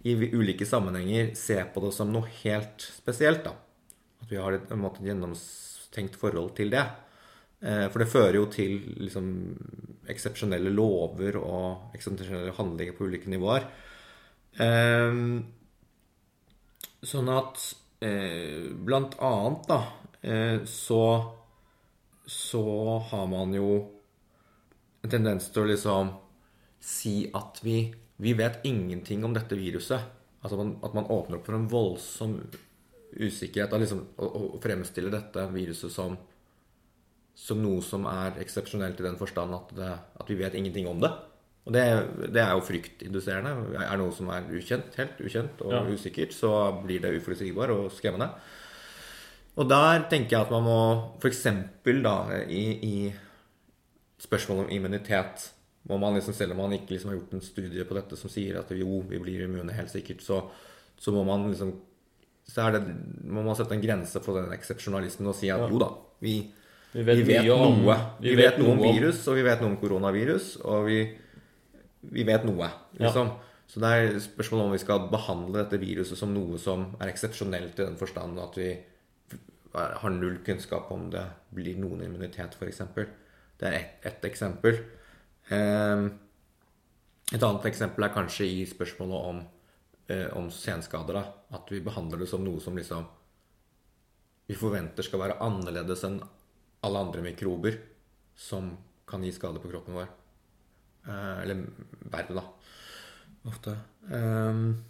i ulike sammenhenger ser på det som noe helt spesielt. da. At vi har et en måte, gjennomtenkt forhold til det. Eh, For det fører jo til liksom, eksepsjonelle lover og eksepsjonelle handlinger på ulike nivåer. Eh, Sånn at eh, blant annet da så så har man jo en tendens til å liksom si at vi, vi vet ingenting om dette viruset. Altså man, at man åpner opp for en voldsom usikkerhet av liksom, å, å fremstille dette viruset som, som noe som er eksepsjonelt i den forstand at, det, at vi vet ingenting om det. Og det, det er jo fryktinduserende. Er det noe som er ukjent, helt ukjent og Ja. usikkert, så blir det uforutsigbar og skremmende. Og der tenker jeg at man må f.eks. da i, i spørsmålet om immunitet må man liksom, Selv om man ikke liksom har gjort en studie på dette som sier at jo, vi blir immune helt sikkert, så, så må man liksom så det, må man sette en grense for den eksepsjonalismen og si at jo da, vi, Vi vi vet, om- noe. Vi, vet, noe om noe om- virus, og vi vet noe om koronavirus, og vi, vi vet noe, liksom. Så det er spørsmålet om vi skal behandle dette viruset som noe som er eksepsjonelt i den forstand at vi har null kunnskap om det blir noen immunitet, f.eks. Det er ett et eksempel. Ehm, Et annet eksempel er kanskje i spørsmålet om, eh, om senskader. Da. At vi behandler det som noe som liksom vi forventer skal være annerledes enn alle andre mikrober som kan gi skade på kroppen vår. Eh, eller verre, da. Ofte. Um,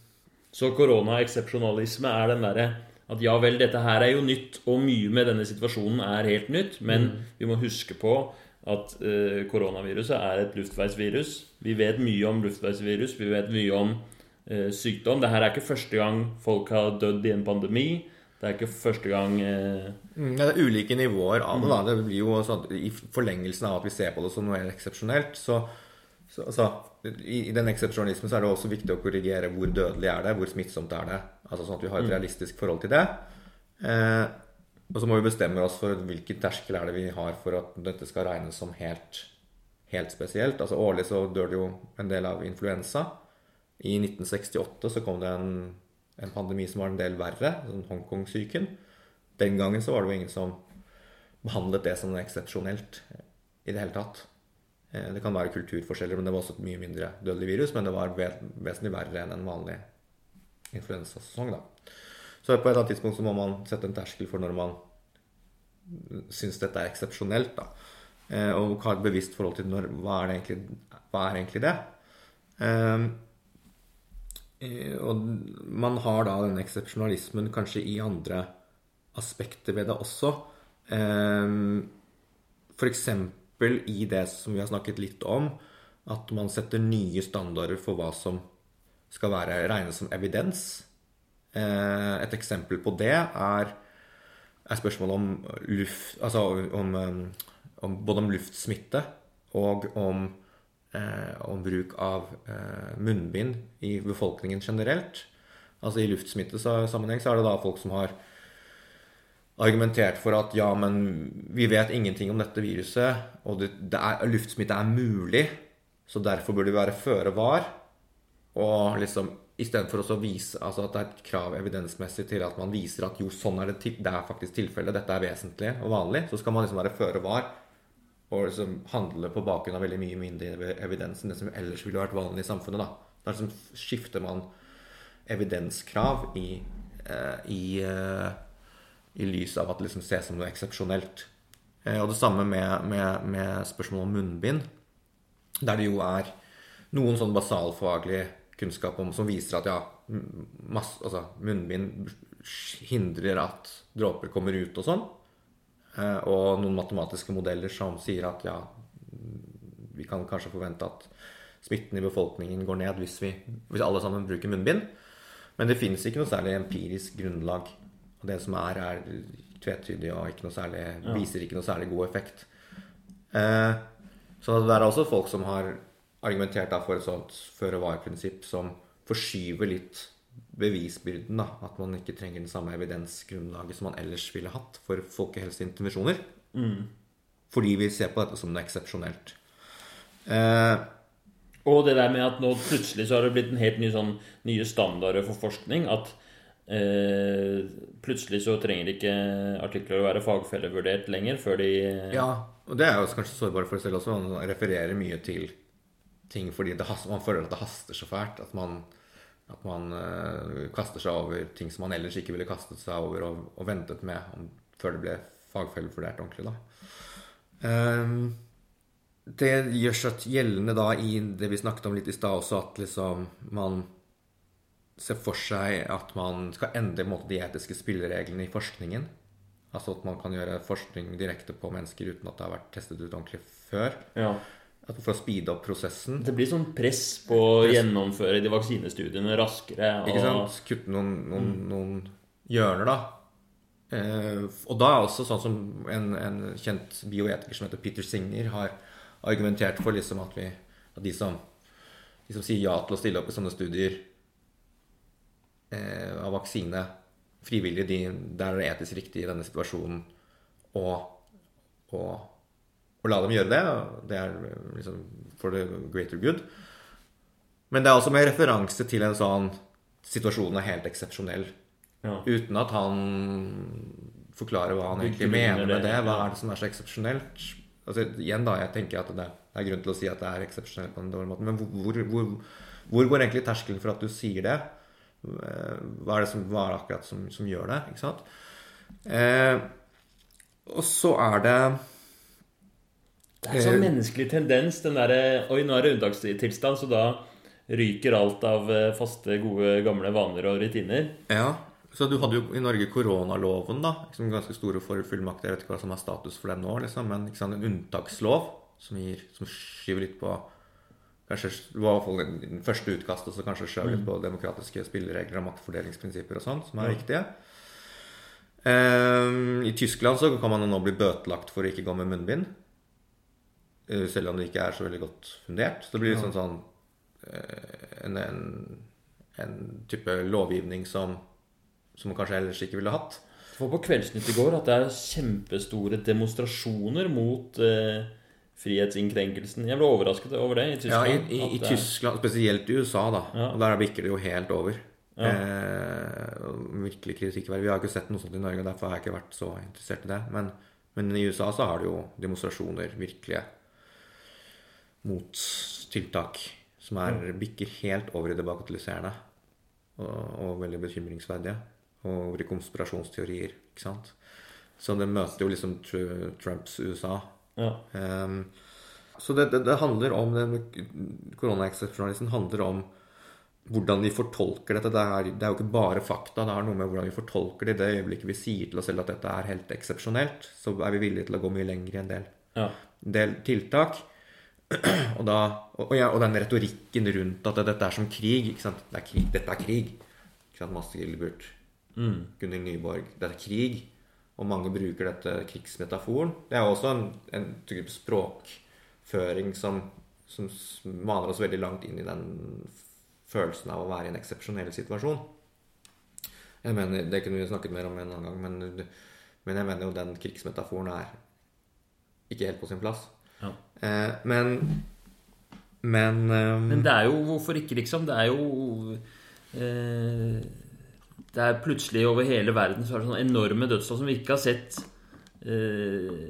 Så koronaeksepsjonalisme er den derre at ja vel, dette her er jo nytt, og mye med denne situasjonen er helt nytt, men vi må huske på at uh, koronaviruset er et luftveisvirus. Vi vet mye om luftveisvirus, vi vet mye om eh, Det Dette er ikke første gang folk har dødd i en pandemi. Det er ikke første gang eh, Mm, Ja, det er ulike nivåer av det. da. Det blir jo sånn at I forlengelsen av at vi ser på det som noe eksepsjonelt, så, så altså, i, I den eksepsjonalismen så er det også viktig å korrigere hvor dødelig er det, hvor smittsomt er det. Altså Sånn at vi har et realistisk forhold til det. Eh, og så må vi bestemme oss for hvilken terskel er det vi har for at dette skal regnes som helt, helt spesielt. Altså Årlig så dør det jo en del av influensa. I 1968 så kom det en en pandemi som var en del verre, sånn Hongkong-syken. Den gangen så var det jo ingen som behandlet det som eksepsjonelt i det hele tatt. Eh, det kan være kulturforskjeller, men det var også et mye mindre dødelig virus. Men det var vesentlig verre enn en vanlig influensasesong. da. Så på et eller annet tidspunkt så må man sette en terskel for når man syns dette er eksepsjonelt. da. Eh, og ha et bevisst forhold til når, hva, er egentlig, hva er egentlig det? Um, og man har da denne eksepsjonalismen kanskje i andre aspekter ved det også. Um, F.eks. i det som vi har snakket litt om, at man setter nye standarder for hva som skal være regnes som evidens. Uh, et eksempel på det er, er spørsmålet om luft Altså om, om, både om luftsmitte og om eh, om bruk av eh, munnbind i befolkningen generelt. Altså I luftsmittesammenheng så er det da folk som har argumentert for at ja, men vi vet ingenting om dette viruset, og det, det er, luftsmitte er mulig, så derfor burde vi være føre var. Og liksom istedenfor å vise altså at det er et krav evidensmessig til at man viser at jo, sånn er det, det er faktisk tilfellet, dette er vesentlig og vanlig, så skal man liksom være føre var og liksom handle på bakgrunn av veldig mye mindre evidens enn det som ellers ville vært vanlig i samfunnet. Da, da liksom skifter man evidenskrav i, eh, i, eh, i, lys av at det liksom ses som noe eksepsjonelt. Eh, og det samme med, med, med spørsmålet om munnbind, der det jo er noen sånn basalfaglig kunnskap om, som viser at ja, masse, altså, munnbind hindrer at dråper kommer ut og sånn. Eh, og noen matematiske modeller som sier at ja, vi kan kanskje forvente at smitten i befolkningen går ned hvis, vi, hvis alle sammen bruker munnbind. Men det finnes ikke noe særlig empirisk grunnlag. Og det som er, er tvetydig og ikke særlig, viser ikke noe særlig god effekt. Eh, så det er også folk som har argumentert for et sånt føre-var-prinsipp som forskyver litt bevisbyrden. da, At man ikke trenger den samme evidensgrunnlaget som man ellers ville hatt for folkehelseintervensjoner. Mm. Fordi vi ser på dette som noe eksepsjonelt. Eh, og det der med at nå plutselig så har det blitt en helt ny sånn nye standarder for forskning. At eh, plutselig så trenger ikke artikler å være fagfellevurdert lenger før de Ja, og det er jo kanskje sårbare for oss selv også. Man refererer mye til ting fordi haster, man føler at det haster så fælt. At man at man uh, kaster seg over ting som man ellers ikke ville kastet seg over og, og ventet med om, før det ble fagfellevurdert ordentlig. Um, det gjør seg gjeldende da i det vi snakket om litt i stad også, at liksom man ser for seg at man skal endre måte, de etiske spillereglene i forskningen. Altså at man kan gjøre forskning direkte på mennesker uten at det har vært testet ut ordentlig før. Ja. For å speede opp prosessen. Det blir sånn press på å gjennomføre de vaksinestudiene raskere. Og... Ikke sant? Kutte noen, noen, mm. noen hjørner, da. Eh, og da er også sånn som en, en, kjent bioetiker som heter Peter Singer, har argumentert for liksom at, vi, at de, som, de, som, sier ja til å stille opp i sånne studier eh, av vaksine frivillig, de, der er det etisk riktig i denne situasjonen å og la dem gjøre det. Det er liksom for the greater good. Men det er også med referanse til en sånn Situasjonen er helt eksepsjonell. Ja. Uten at han forklarer hva han egentlig mener med det. Hva er det som er så eksepsjonelt? Altså, igjen da, Jeg tenker at det er grunn til å si at det er eksepsjonelt på en dårlig måte. Men hvor, hvor, hvor, går egentlig terskelen for at du sier det? Hva er det, som, hva er det akkurat som, som, gjør det? Ikke sant? Eh, og så er det det er en sånn menneskelig tendens. den der, Oi, nå er det unntakstilstand, så da ryker alt av eh, faste, gode, gamle vaner og rutiner. Ja, så du hadde jo i Norge koronaloven, da. Liksom ganske store fullmakter. Jeg vet ikke hva som er status for den nå, liksom, men sant, en unntakslov som, gir, som skyver litt på Kanskje var den første utkastet som kanskje skjøv litt mm. på demokratiske spilleregler og maktfordelingsprinsipper og sånn, som er ja. viktige. Um, I Tyskland så kan man nå bli bøtelagt for å ikke gå med munnbind. Eh, selv om det ikke er så veldig godt fundert. Så det blir liksom sånn en, en, en, type lovgivning som, som man kanskje ellers ikke ville hatt. For på Kveldsnytt i går at det er kjempestore demonstrasjoner mot eh, frihetsinnskrenkelsen. Jeg ble overrasket over det i Tyskland. Ja, i, i, i Tyskland, spesielt i USA, da. Ja. Og der bikker det jo helt over. Eh, virkelig kritikkverdig. Vi har ikke sett noe sånt i Norge, derfor har jeg ikke vært så interessert i det. Men, men i USA så har det jo demonstrasjoner, virkelige mottiltak, som er bikker helt over i det bagatelliserende. Og, og veldig bekymringsverdige. Og over i konspirasjonsteorier, ikke sant. Så det møter jo liksom Trumps USA. Ja. Um, så det, det, det handler om Koronaeksepsjonalisten handler om hvordan vi fortolker dette. Det er, det er jo ikke bare fakta, det er noe med hvordan vi fortolker det. I det øyeblikket vi sier til oss selv at dette er helt eksepsjonelt, så er vi villige til å gå mye lenger i en del, Ja. del tiltak. Og, da, og, ja, og den retorikken rundt at dette er som krig. Ikke sant? Det er krig. Dette er krig. Ikke sant? Gilbert, Mm. Gunhild Nyborg. Dette er krig. Og mange bruker dette krigsmetaforen. Det er også en, en type språkføring som, som maner oss veldig langt inn i den følelsen av å være i en eksepsjonell situasjon. Jeg mener, Det kunne vi snakket mer om en annen gang, men, men jeg mener jo den krigsmetaforen er ikke helt på sin plass. Ja. Eh, men Men, um, Men det er jo Hvorfor ikke, liksom? Det er jo eh, Det er plutselig over hele verden så er det sånne enorme dødstall som vi ikke har sett eh,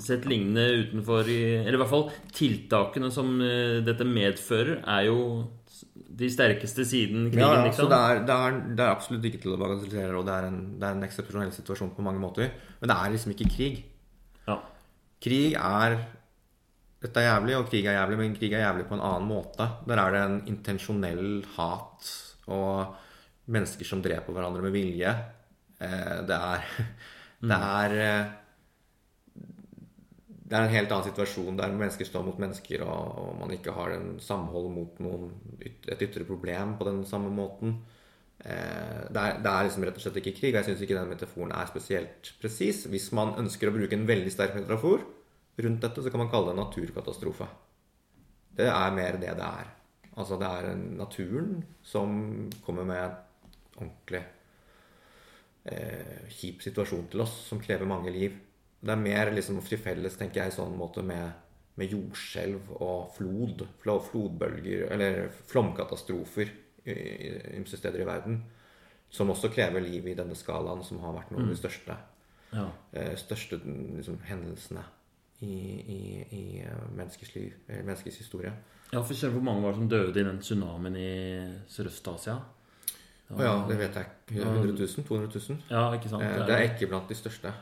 Sett lignende utenfor i Eller i hvert fall tiltakene som eh, dette medfører, er jo de sterkeste siden krigen, Ja, ja, liksom. så det er, det, er, det er absolutt ikke til å bagatellisere, og det er en, det er en eksepsjonell situasjon på mange måter. Men det er liksom ikke krig. Krig er Dette er jævlig, og krig er jævlig, men krig er jævlig på en annen måte. Der er det en intensjonell hat og mennesker som dreper hverandre med vilje. Eh, Det er Det er eh, det er en helt annen situasjon der mennesker står mot mennesker, og, og man ikke har en samhold mot noen, et ytre problem på den samme måten. Eh, det, er, det er liksom rett og slett ikke krig. og Jeg syns ikke den metaforen er spesielt presis. Hvis man ønsker å bruke en veldig sterk metafor rundt dette, så kan man kalle det naturkatastrofe. Det er mer det det er. Altså det er naturen som kommer med en ordentlig eh, kjip situasjon til oss, som krever mange liv. Det er mer liksom til tenker jeg, i sånn måte med, med jordskjelv og flod. Flodbølger, eller flomkatastrofer ymse steder i verden. Som også krever liv i denne skalaen, som har vært noen av de største, Ja. eh, største liksom, hendelsene i, i, i eh, menneskers liv, menneskers historie. ja, for selv hvor mange var det som døde i den tsunamien i Sørøst-Asia? Å ja, det vet jeg ikke. 100 000? 200 000? Ja, ikke sant? Eh, Det er ikke blant de største.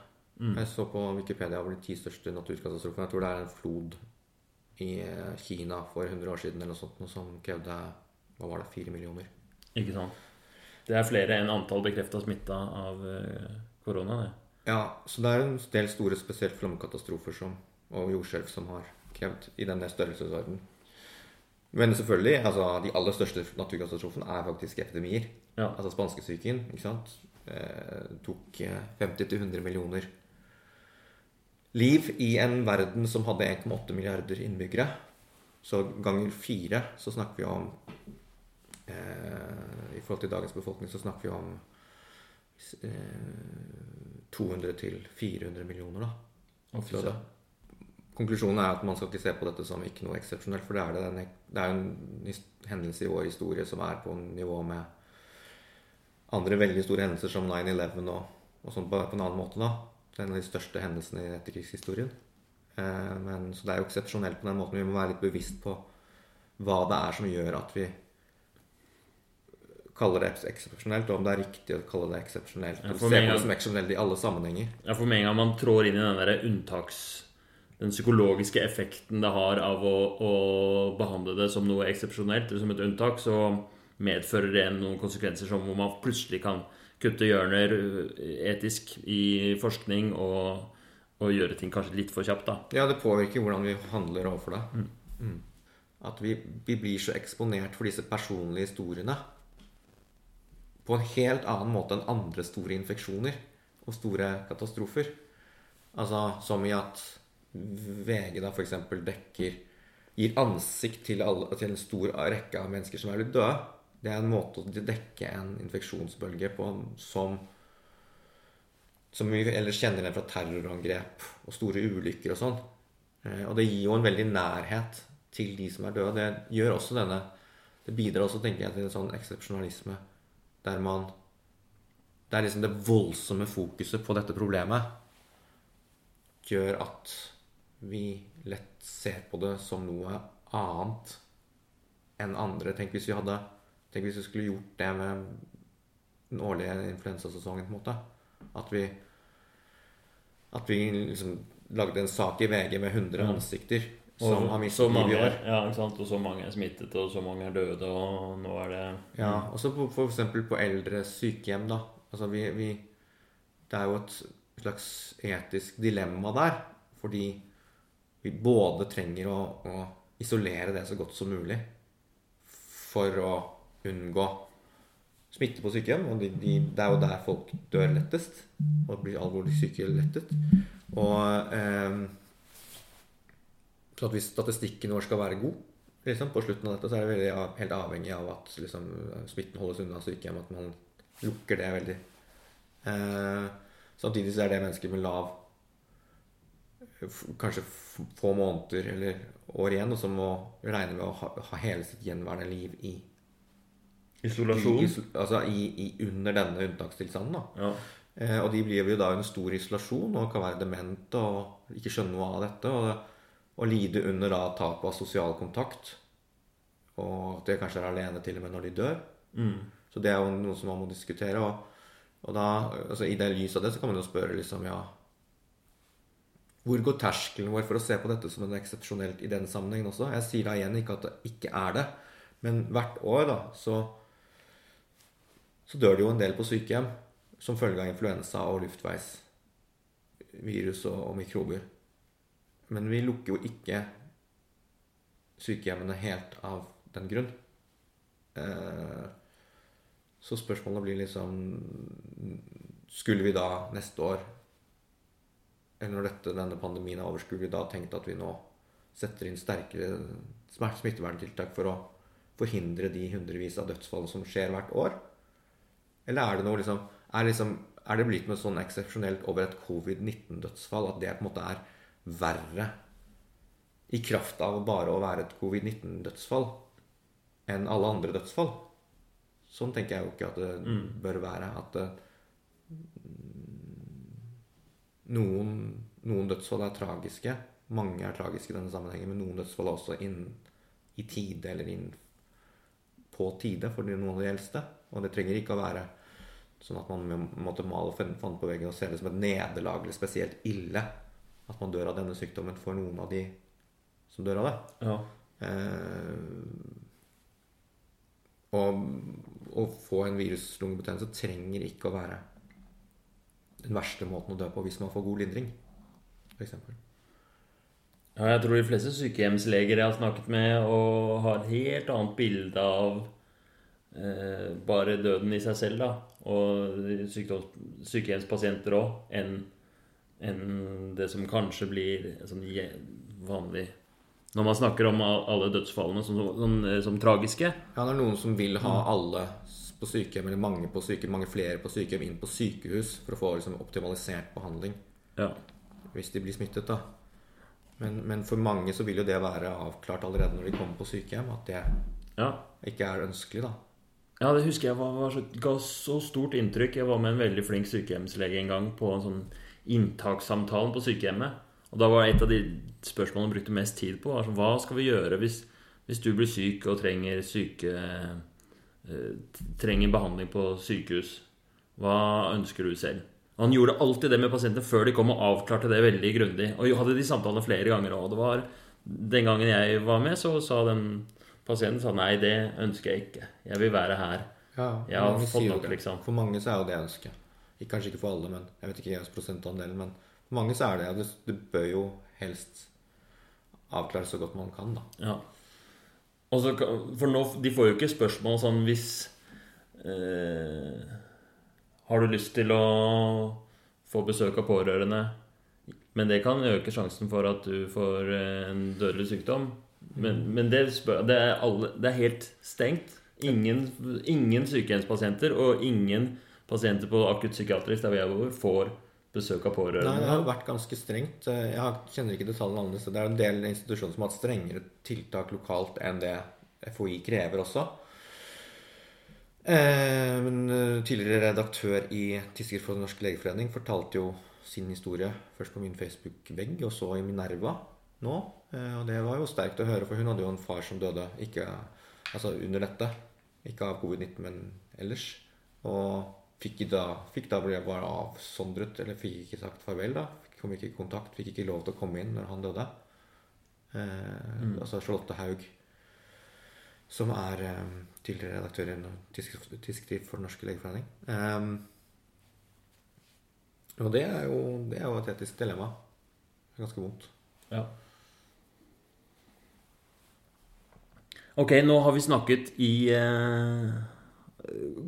Mm. Jeg så på Wikipedia over de ti største naturkatastrofene. Jeg tror det er en flod i Kina for 100 år siden eller noe sånt, noe som krevde hva var det, 4 millioner. Ikke sant? Det er flere enn antall bekrefta smitta av eh, korona, det. Ja, så det er en del store, spesielt flomkatastrofer som, og jordskjelv som har krevd i denne størrelsesorden. Men selvfølgelig, altså de aller største naturkatastrofene er faktisk epidemier. Ja. Altså spanskesyken, ikke sant. Eh, tok eh, 50-100 millioner liv i en verden som hadde 1,8 milliarder innbyggere. Så ganger fire så snakker vi om eh, I forhold til dagens befolkning så snakker vi om eh, 200 til 400 millioner, da. Konklusjonen er at man skal ikke se på dette som ikke noe eksepsjonelt, for det er, det, det er en hendelse i vår historie som er på nivå med andre veldig store hendelser som 9-11 og, og sånn på, på en annen måte, da. Det er en av de største hendelsene i etterkrigshistorien. Eh, men, så det er jo eksepsjonelt på den måten. Vi må være litt bevisst på hva det er som gjør at vi kaller det eksepsjonelt, og om det er riktig å kalle det eksepsjonelt. Ja, Se på det som eksepsjonelt i alle sammenhenger. Ja, for med en gang man trår inn i den der unntaks... Den psykologiske effekten det har av å, å behandle det som noe eksepsjonelt, eller som et unntak, så medfører det noen konsekvenser som hvor man plutselig kan kutte hjørner etisk i forskning og, og gjøre ting kanskje litt for kjapt, da. Ja, det påvirker hvordan vi handler overfor det. Mm. At vi, vi blir så eksponert for disse personlige historiene på en helt annen måte enn andre store infeksjoner og store katastrofer. Altså som i at VG da f.eks. dekker Gir ansikt til, alle, til en stor rekke av mennesker som er blitt døde. Det er en måte å dekke en infeksjonsbølge på som som vi ellers kjenner den fra terrorangrep og store ulykker og sånn. Eh, Og det gir jo en veldig nærhet til de som er døde. Det gjør også denne Det bidrar også, tenker jeg, til en sånn eksepsjonalisme der man Det er liksom det voldsomme fokuset på dette problemet gjør at vi lett ser på det som noe annet enn andre. Tenk hvis vi hadde Tenk hvis vi skulle gjort det med den årlige influensasesongen, på en måte. At vi At vi liksom lagde en sak i VG med 100 ansikter som har mistet livet i år. Ja, ikke sant? Og så mange er smittet, og så mange er døde, og nå er det Ja, også på, for eksempel på eldre sykehjem, da. Altså vi, vi Det er jo et slags etisk dilemma der. Fordi vi både trenger å, å isolere det så godt som mulig for å unngå smitte på sykehjem. Og de, de, det er jo der folk dør lettest og blir alvorlig syke lettest. Og eh, så at hvis statistikken vår skal være god liksom, på slutten av dette, så er det veldig av, helt avhengig av at liksom, smitten holdes unna sykehjem, at man lukker det veldig. Eh, samtidig så er det mennesker med lav Kanskje få måneder eller år igjen, og som må regne med å ha, ha hele sitt gjenværende liv i Isolasjon? I, altså i, i, under denne unntakstilstanden. da. Ja. Eh, og de blir jo da en stor isolasjon og kan være demente og ikke skjønne noe av dette. Og, og lide under da tap av sosial kontakt. Og at de kanskje er alene til og med når de dør. Mm. Så det er jo noe som man må diskutere. Og, og da, altså i det lys av det så kan man jo spørre liksom, ja Hvor går terskelen vår for å se på dette som en eksepsjonelt i den sammenhengen også? Jeg sier da igjen ikke at det ikke er det, men hvert år da så, så dør det jo en del på sykehjem som følge av influensa og luftveisvirus og, og mikrober. Men vi lukker jo ikke sykehjemmene helt av den grunn. Eh, så spørsmålet blir liksom Skulle vi da neste år, eller når dette, denne pandemien er over, skulle vi da tenkt at vi nå setter inn sterkere smitteverntiltak for å forhindre de hundrevis av dødsfall som skjer hvert år? Eller er det noe liksom Er, liksom, er det blitt noe sånn eksepsjonelt over et covid-19-dødsfall at det på en måte er verre i kraft av bare å være et covid-19-dødsfall enn alle andre dødsfall? Sånn tenker jeg jo ikke at det bør være. At det, noen, noen dødsfall er tragiske. Mange er tragiske i denne sammenhengen, men noen dødsfall er også inn i tide eller inn på tide for noen av de eldste. Og det trenger ikke å være sånn at man måtte male fanden på veggen og se det som et nederlag eller spesielt ille at man dør av denne sykdommen for noen av de som dør av det. ja. Eh, og å få en viruslungebetennelse trenger ikke å være den verste måten å dø på hvis man får god lindring, f.eks. Ja, jeg tror de fleste sykehjemsleger jeg har snakket med, og har helt annet bilde av eh, bare døden i seg selv, da, og sykehjemspasienter òg, enn enn det som kanskje blir sånn vanlig Når man snakker om alle dødsfallene som, som, som tragiske. Ja, det er noen som vil ha alle på sykehjem, eller mange på sykehjem, mange flere på sykehjem inn på sykehus for å få liksom, optimalisert behandling Ja. hvis de blir smittet. da. Men, men for mange så vil jo det være avklart allerede når de kommer på sykehjem, at det ja. ikke er ønskelig. da. Ja, det husker jeg var, var så, ga så stort inntrykk. Jeg var med en veldig flink sykehjemslege en gang på en sånn inntakssamtalen på sykehjemmet. Og da var et av de spørsmålene han brukte mest tid på, var sånn, hva skal vi gjøre hvis, hvis du blir syk og trenger syke eh, trenger behandling på sykehus? Hva ønsker du selv? Og han gjorde alltid det med pasientene før de kom og avklarte det veldig grundig. Og hadde de samtalene flere ganger òg. Var den gangen jeg var med, så sa den pasienten sa nei, det ønsker jeg ikke. Jeg vil være her. Ja, Jeg har fått nok, liksom. For mange så er jo det ønsket. Kanskje ikke for alle, men jeg vet ikke hva prosentandelen Men for mange så er det det, det bør jo helst avklare så godt man kan, da. Ja. Og så, for nå, De får jo ikke spørsmål sånn hvis eh, Har du lyst til å få besøk av pårørende? Men det kan øke sjansen for at du får eh, en dødelig sykdom. Men, men det, det, er alle, det er helt stengt. Ingen, ingen sykehjemspasienter og ingen pasienter på akuttpsykiatrisk der hvor jeg bor, får besøk av Nei, pårørende. det har vært ganske strengt. Jeg kjenner ikke detaljene annerledes. Det er en del institusjoner som har hatt strengere tiltak lokalt enn det FHI krever også. Eh, men eh, tidligere redaktør i Tidsskrift for Den norske legeforening fortalte jo sin historie først på min Facebook-vegg, og så i Minerva nå. Eh, og det var jo sterkt å høre, for hun hadde jo en far som døde ikke, altså under dette. Ikke av covid-19, men ellers. Og fikk da, fikk da ble bare avsondret, eller fikk ikke sagt farvel, da. Kom ikke i kontakt, fikk ikke lov til å komme inn når han døde. Eh, mm. Altså Charlotte Haug, som er eh, tidligere redaktør i Tidsskrift for Den norske legeforening. Eh, og det er, jo, det er jo et etisk dilemma. Det er ganske vondt. Ja. Ok, nå har vi snakket i eh,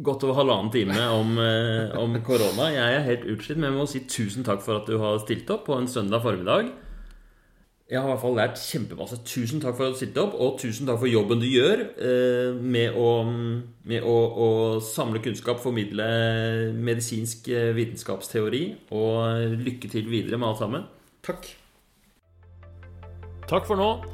godt over halvannen time om, eh, om, korona. Jeg er helt utslitt, men jeg må si tusen takk for at du har stilt opp på en søndag formiddag. Jeg har i hvert fall lært kjempemasse. Tusen takk for at du stilte opp, og tusen takk for jobben du gjør eh, med, å, med å, å, samle kunnskap, formidle medisinsk eh, vitenskapsteori, og lykke til videre med alt sammen. Takk. Takk for nå.